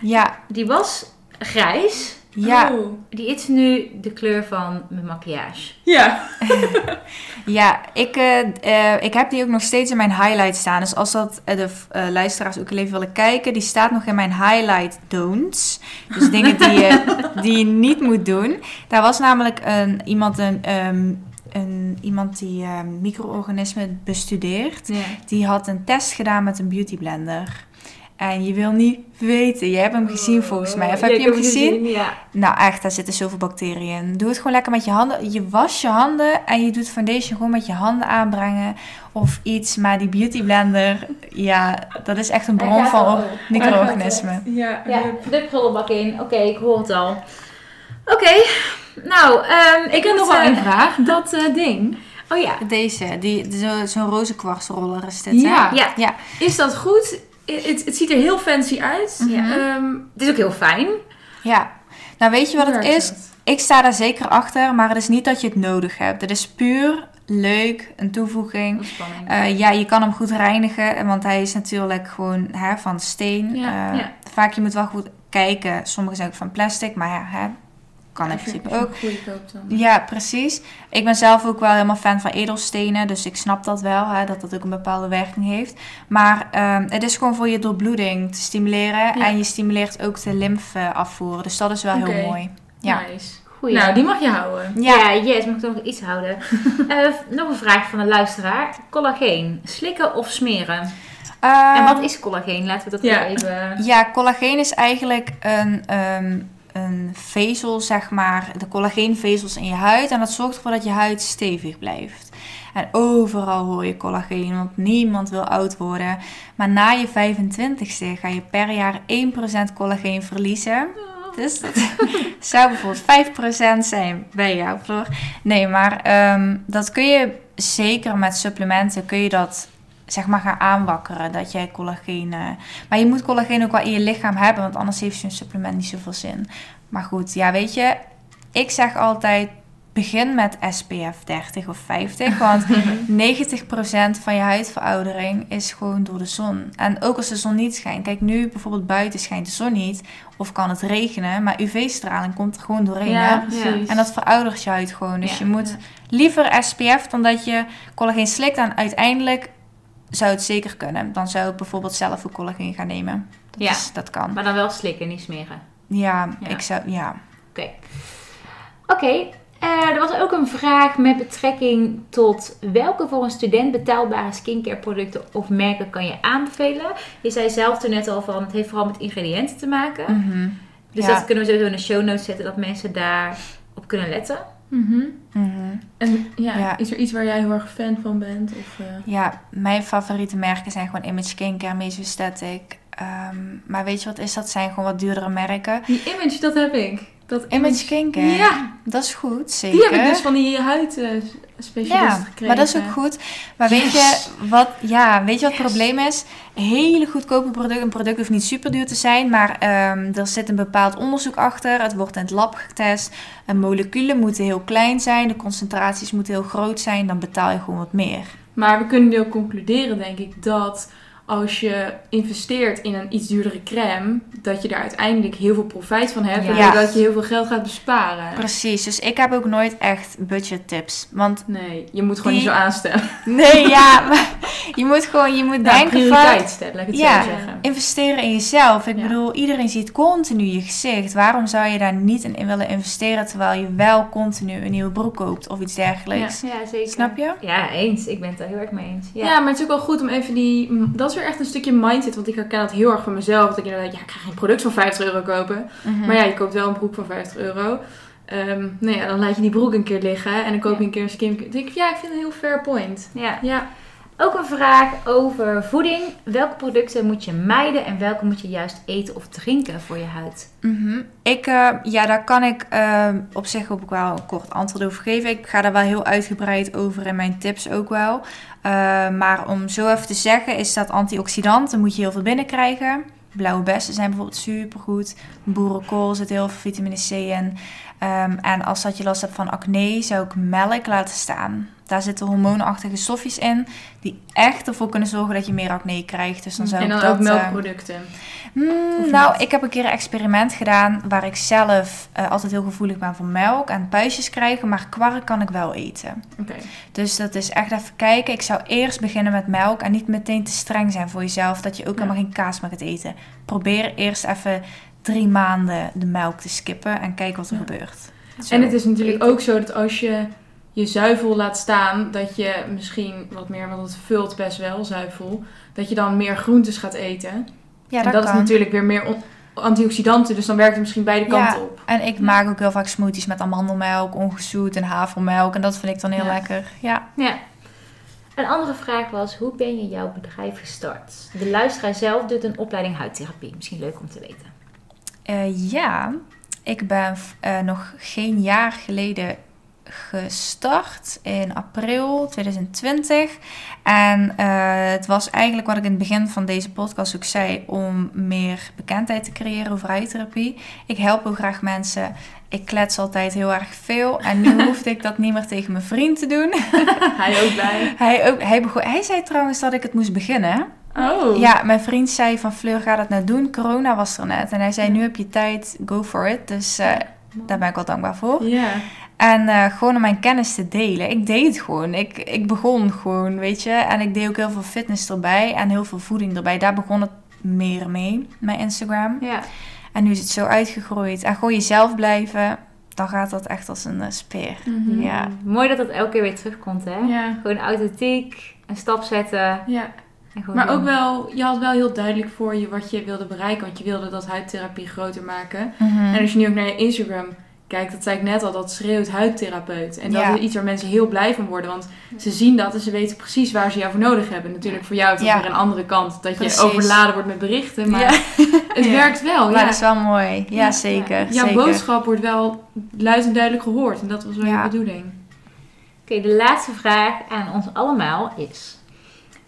Ja, Die was grijs. Ja, Oh. Die is nu de kleur van mijn maquillage. Ja. ja. Ik, eh, eh, ik heb die ook nog steeds in mijn highlight staan. Dus als dat eh, de luisteraars ook even willen kijken, die staat nog in mijn highlight don'ts. Dus dingen die je, die je niet moet doen. Daar was namelijk een, iemand, een, ehm, een, iemand die ehm, micro-organismen bestudeert. Die had een test gedaan met een beauty blender. En je wil niet weten. Je hebt hem gezien volgens mij. Of heb je hem gezien? Ja. Nou echt, daar zitten zoveel bacteriën in. Doe het gewoon lekker met je handen. Je was je handen en je doet foundation gewoon met je handen aanbrengen. Of iets. Maar die beauty blender, ja, dat is echt een bron van micro-organismen. Ja. Ja, de prullenbak in. Oké, ik hoor het al. Oké, nou, ehm, Ik heb nog wel eh, een vraag. Dat eh, ding, Oh ja. Deze, zo- zo'n roze kwartsroller is dit, hè? Ja, Ja, is dat goed? Het, het ziet er heel fancy uit. Ja. Ehm, het is ook heel fijn. ja. Nou, weet je wat het is? Ik sta daar zeker achter, maar het is niet dat je het nodig hebt. Het is puur leuk, een toevoeging. Eh, ja, je kan hem goed reinigen, want hij is natuurlijk gewoon hè, van steen. Ja, ja. Vaak je moet wel goed kijken. Sommige zijn ook van plastic, maar ja, hè, kan in principe ook. dan. Ja, precies. Ik ben zelf ook wel helemaal fan van edelstenen, dus ik snap dat wel, hè, dat dat ook een bepaalde werking heeft. Maar ehm, het is gewoon voor je doorbloeding te stimuleren Ja. en je stimuleert ook de lymfe afvoeren. Dus dat is wel heel mooi. Ja. Nice. Goeie. Nou, die mag je houden. Ja, yes, mag ik toch nog iets houden. Eh, nog een vraag van een luisteraar. Collageen, slikken of smeren? en Ehm, wat is collageen? Laten we dat ja. even... Ja, collageen is eigenlijk een, ehm, vezel, zeg maar, de collageenvezels in je huid. En dat zorgt ervoor dat je huid stevig blijft. En overal hoor je collageen, want niemand wil oud worden. Maar na je 25ste ga je per jaar 1% collageen verliezen. Dus dat zou bijvoorbeeld 5% zijn bij jou, Floor. Nee, maar ehm, dat kun je zeker met supplementen, kun je dat zeg maar gaan aanwakkeren. Dat jij collageen... maar je moet collageen ook wel in je lichaam hebben, want anders heeft zo'n supplement niet zoveel zin. Maar goed, ja, weet je, ik zeg altijd begin met SPF 30 of 50, want 90% van je huidveroudering is gewoon door de zon. En ook als de zon niet schijnt. Kijk, nu bijvoorbeeld buiten schijnt de zon niet of kan het regenen, maar UV-straling komt er gewoon doorheen. Ja, precies. En dat veroudert je huid gewoon. Dus Ja, je moet ja. liever SPF dan dat je collageen slikt. En uiteindelijk zou het zeker kunnen. Dan zou ik bijvoorbeeld zelf ook collageen gaan nemen. Dat, Ja. is, dat kan. Maar dan wel slikken, niet smeren. Ja, Ja. ik zou... Ja. Oké. Oké. eh, er was ook een vraag met betrekking tot welke voor een student betaalbare skincare producten of merken kan je aanbevelen. Je zei zelf toen net al van het heeft vooral met ingrediënten te maken. Mhm. Dus Ja. dat kunnen we sowieso in de show notes zetten dat mensen daar op kunnen letten. Mhm. Mhm. En ja, Ja. is er iets waar jij heel erg fan van bent? Of, eh, Ja, mijn favoriete merken zijn gewoon Image Skincare, Mesostatic. Ehm maar weet je wat is dat? zijn gewoon wat duurdere merken. Die image, dat heb ik. Dat Image Skincare? Ja, Dat is goed, zeker. die heb ik dus van die huidspecialist Ja, gekregen. maar dat is ook goed. Maar weet je wat, ja, weet je wat het probleem is? Hele goedkope product. Een product hoeft niet super duur te zijn, maar ehm, er zit een bepaald onderzoek achter. Het wordt in het lab getest. De moleculen moeten heel klein zijn, de concentraties moeten heel groot zijn. Dan betaal je gewoon wat meer. Maar we kunnen nu ook concluderen, denk ik, dat als je investeert in een iets duurdere crème, dat je daar uiteindelijk heel veel profijt van hebt. Ja. Waardoor dat je heel veel geld gaat besparen. Precies, dus ik heb ook nooit echt budget tips. Want Nee, je moet gewoon Die- niet zo aanstellen. nee, ja, maar je moet gewoon, je moet Ja, denken van... prioriteit stellen, laat ik het Ja. zo zeggen. Investeren in jezelf. Ik Ja. bedoel, iedereen ziet continu je gezicht. Waarom zou je daar niet in willen investeren terwijl je wel continu een nieuwe broek koopt of iets dergelijks? Ja, zeker. Snap je? Ja, eens. Ik ben het daar heel erg mee eens. Ja. Ja. maar het is ook wel goed om even die... Dat weer echt een stukje mindset. Want ik herken dat heel erg van mezelf. Dat ik inderdaad, ja, ik ga geen product van 50 euro kopen. Mhm. Maar ja, je koopt wel een broek van 50 euro. Ehm nou ja, dan laat je die broek een keer liggen. En dan koop je een keer een skin. Dan denk ik, ja, ik vind het een heel fair point. ja. Ja. Ook een vraag over voeding. Welke producten moet je mijden en welke moet je juist eten of drinken voor je huid? Mhm. Ik, eh, ja, daar kan ik eh, op zich ook wel een kort antwoord over geven. Ik ga daar wel heel uitgebreid over in mijn tips ook wel. Eh, maar om zo even te zeggen, is dat antioxidanten moet je heel veel binnenkrijgen. Blauwe bessen zijn bijvoorbeeld supergoed. Boerenkool zit heel veel vitamine C in. Ehm, en als dat je last hebt van acne, zou ik melk laten staan. Daar zitten hormoonachtige stofjes in die echt ervoor kunnen zorgen dat je meer acne krijgt. Dus dan zou En ik dan dat, ook eh, melkproducten. Of nou, ik heb een keer een experiment gedaan waar ik zelf eh, altijd heel gevoelig ben voor melk en puistjes krijgen, maar kwark kan ik wel eten. Oké. Dus dat is echt even kijken. Ik zou eerst beginnen met melk en niet meteen te streng zijn voor jezelf dat je ook Ja. helemaal geen kaas meer gaat eten. Probeer eerst even drie maanden de melk te skippen en kijk wat er Ja. gebeurt. Zo. En het is natuurlijk ook zo dat als je je zuivel laat staan, dat je misschien wat meer, want het vult best wel zuivel, dat je dan meer groentes gaat eten. ja, en dat, dat kan. is natuurlijk weer meer antioxidanten, dus dan werkt het misschien beide Ja. kanten op. En ik maak ook heel vaak smoothies met amandelmelk, ongezoet en havermelk en dat vind ik dan heel Ja. lekker. Ja. Ja. Een andere vraag was, hoe ben je jouw bedrijf gestart? De luisteraar zelf doet een opleiding huidtherapie. Misschien leuk om te weten. Eh, ja, ik ben eh, nog geen jaar geleden gestart in april 2020. En eh, het was eigenlijk wat ik in het begin van deze podcast ook zei, om meer bekendheid te creëren over huidtherapie. Ik help ook graag mensen. Ik klets altijd heel erg veel. En nu hoefde ik dat niet meer tegen mijn vriend te doen. Hij ook bij. Hij, ook, hij, begon, hij zei trouwens dat ik het moest beginnen. Oh. Ja, mijn vriend zei van Fleur, ga dat nou doen. Corona was er net. En hij zei, nu heb je tijd, go for it. Dus eh, daar ben ik wel dankbaar voor. Ja. En eh, gewoon om mijn kennis te delen. Ik deed het gewoon. Ik, ik begon gewoon, weet je. En ik deed ook heel veel fitness erbij. En heel veel voeding erbij. Daar begon het meer mee, mijn Instagram. Ja. En nu is het zo uitgegroeid. En gewoon jezelf blijven, dan gaat dat echt als een eh, speer. Mhm. Ja. Mooi dat dat elke keer weer terugkomt, hè? Ja. Gewoon authentiek, een stap zetten. Ja. En gewoon Maar doen. ook wel, je had wel heel duidelijk voor je wat je wilde bereiken, want je wilde dat huidtherapie groter maken. Mhm. En als je nu ook naar je Instagram kijk, dat zei ik net al, dat schreeuwt huidtherapeut. En dat Ja. is iets waar mensen heel blij van worden. Want ze zien dat en ze weten precies waar ze jou voor nodig hebben. Natuurlijk voor jou is dat Ja. weer een andere kant. Dat Precies. je overladen wordt met berichten. Maar Ja. het Ja. werkt wel. Maar ja. dat is wel mooi. Ja, Ja. zeker. Jouw zeker. boodschap wordt wel luid en duidelijk gehoord. En dat was wel Ja. je bedoeling. Oké, de laatste vraag aan ons allemaal is: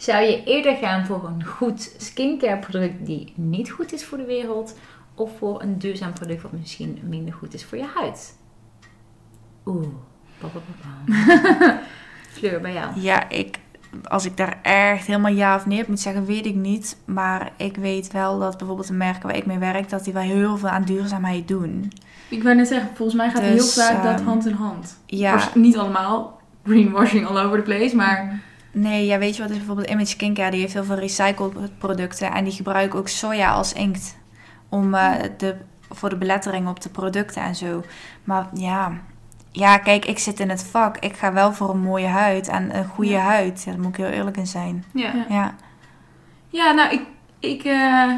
zou je eerder gaan voor een goed skincare product die niet goed is voor de wereld, of voor een duurzaam product wat misschien minder goed is voor je huid? Oeh. Fleur, bij jou. Ja, ik, als ik daar echt helemaal ja of nee op moet zeggen, weet ik niet. Maar ik weet wel dat bijvoorbeeld de merken waar ik mee werk, dat die wel heel veel aan duurzaamheid doen. Ik wou net zeggen, volgens mij gaat Dus, heel vaak dat ehm, hand in hand. Ja, Waarsch- Niet allemaal. Greenwashing all over the place. Maar nee, ja, weet je wat is bijvoorbeeld Image Skincare, die heeft heel veel recycled producten. En die gebruiken ook soja als inkt om, eh, de, voor de belettering op de producten en zo. Maar ja, ja, kijk, ik zit in het vak. Ik ga wel voor een mooie huid en een goede Ja. huid. Ja, daar moet ik heel eerlijk in zijn. Ja. Ja, Ja, nou, ik, ik, eh,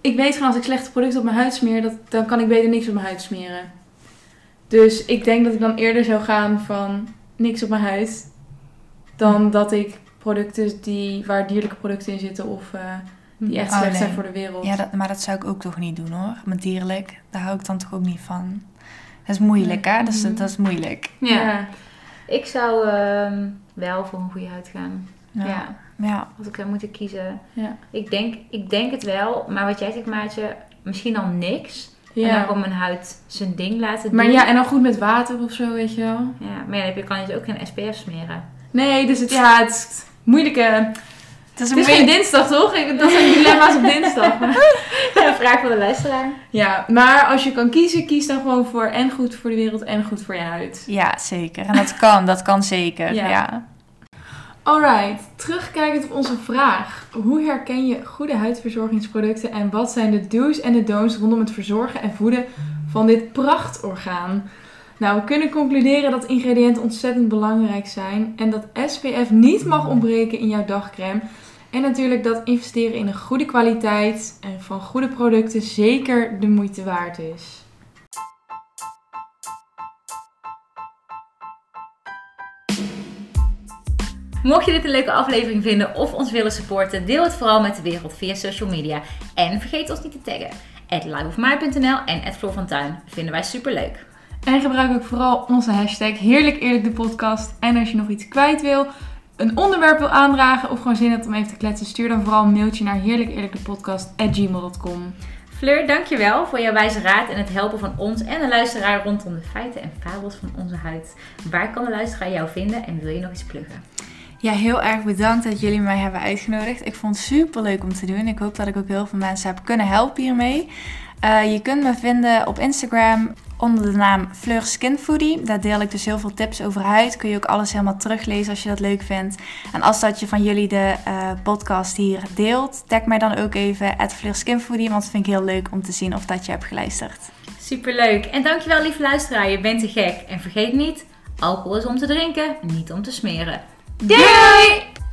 ik weet van als ik slechte producten op mijn huid smeer, dat, dan kan ik beter niks op mijn huid smeren. Dus ik denk dat ik dan eerder zou gaan van niks op mijn huid, dan dat ik producten die, waar dierlijke producten in zitten of eh, die echt Oh, slecht zijn voor de wereld. Ja, dat, maar dat zou ik ook toch niet doen hoor. Met dierlijk, daar hou ik dan toch ook niet van. Dat is moeilijk hè, dat is, Mhm. dat is moeilijk. Ja. Ik zou ehm, wel voor een goede huid gaan. Ja. Ja. ja. Als ik zou moeten kiezen. Ja. Ik denk, ik denk het wel, maar wat jij zegt, Maatje, misschien dan niks. En dan Ja. gewoon mijn huid zijn ding laten doen. Maar ja, en dan goed met water of zo, weet je wel. Ja, maar ja, dan heb je, kan je dus ook geen SPF smeren. Nee, dus het, ja, het is moeilijke... Het is Het is geen dinsdag, toch? Ik- Dat zijn dilemma's op dinsdag. Een vraag van de luisteraar. Ja, maar als je kan kiezen, kies dan gewoon voor en goed voor de wereld en goed voor je huid. Ja, zeker. En dat kan, dat kan zeker. Ja. Ja. Alright, terugkijkend op onze vraag. Hoe herken je goede huidverzorgingsproducten en wat zijn de do's en de don'ts rondom het verzorgen en voeden van dit prachtorgaan? Nou, we kunnen concluderen dat ingrediënten ontzettend belangrijk zijn en dat SPF niet mag ontbreken in jouw dagcreme. En natuurlijk dat investeren in een goede kwaliteit en van goede producten zeker de moeite waard is. Mocht je dit een leuke aflevering vinden of ons willen supporten, deel het vooral met de wereld via social media. En vergeet ons niet te taggen. At en at Floor. Vinden wij superleuk. En gebruik ook vooral onze hashtag Heerlijk Eerlijk de podcast. En als je nog iets kwijt wil, een onderwerp wil aandragen of gewoon zin hebt om even te kletsen, stuur dan vooral een mailtje naar heerlijkeerlijkdepodcast.gmail.com. Fleur, dankjewel voor jouw wijze raad en het helpen van ons en de luisteraar rondom de feiten en fabels van onze huid. Waar kan de luisteraar jou vinden en wil je nog iets pluggen? ja, heel erg bedankt dat jullie mij hebben uitgenodigd. Ik vond het super leuk om te doen. Ik hoop dat ik ook heel veel mensen heb kunnen helpen hiermee. Eh, je kunt me vinden op Instagram onder de naam Fleur Skin Foodie. Daar deel ik dus heel veel tips over huid. Kun je ook alles helemaal teruglezen als je dat leuk vindt. En als dat je van jullie de eh, podcast hier deelt, tag mij dan ook even at Fleur Skin Foodie. Want dat vind ik heel leuk om te zien of dat je hebt geluisterd. Superleuk. En dankjewel lieve luisteraar, je bent te gek. En vergeet niet, alcohol is om te drinken, niet om te smeren. Doei!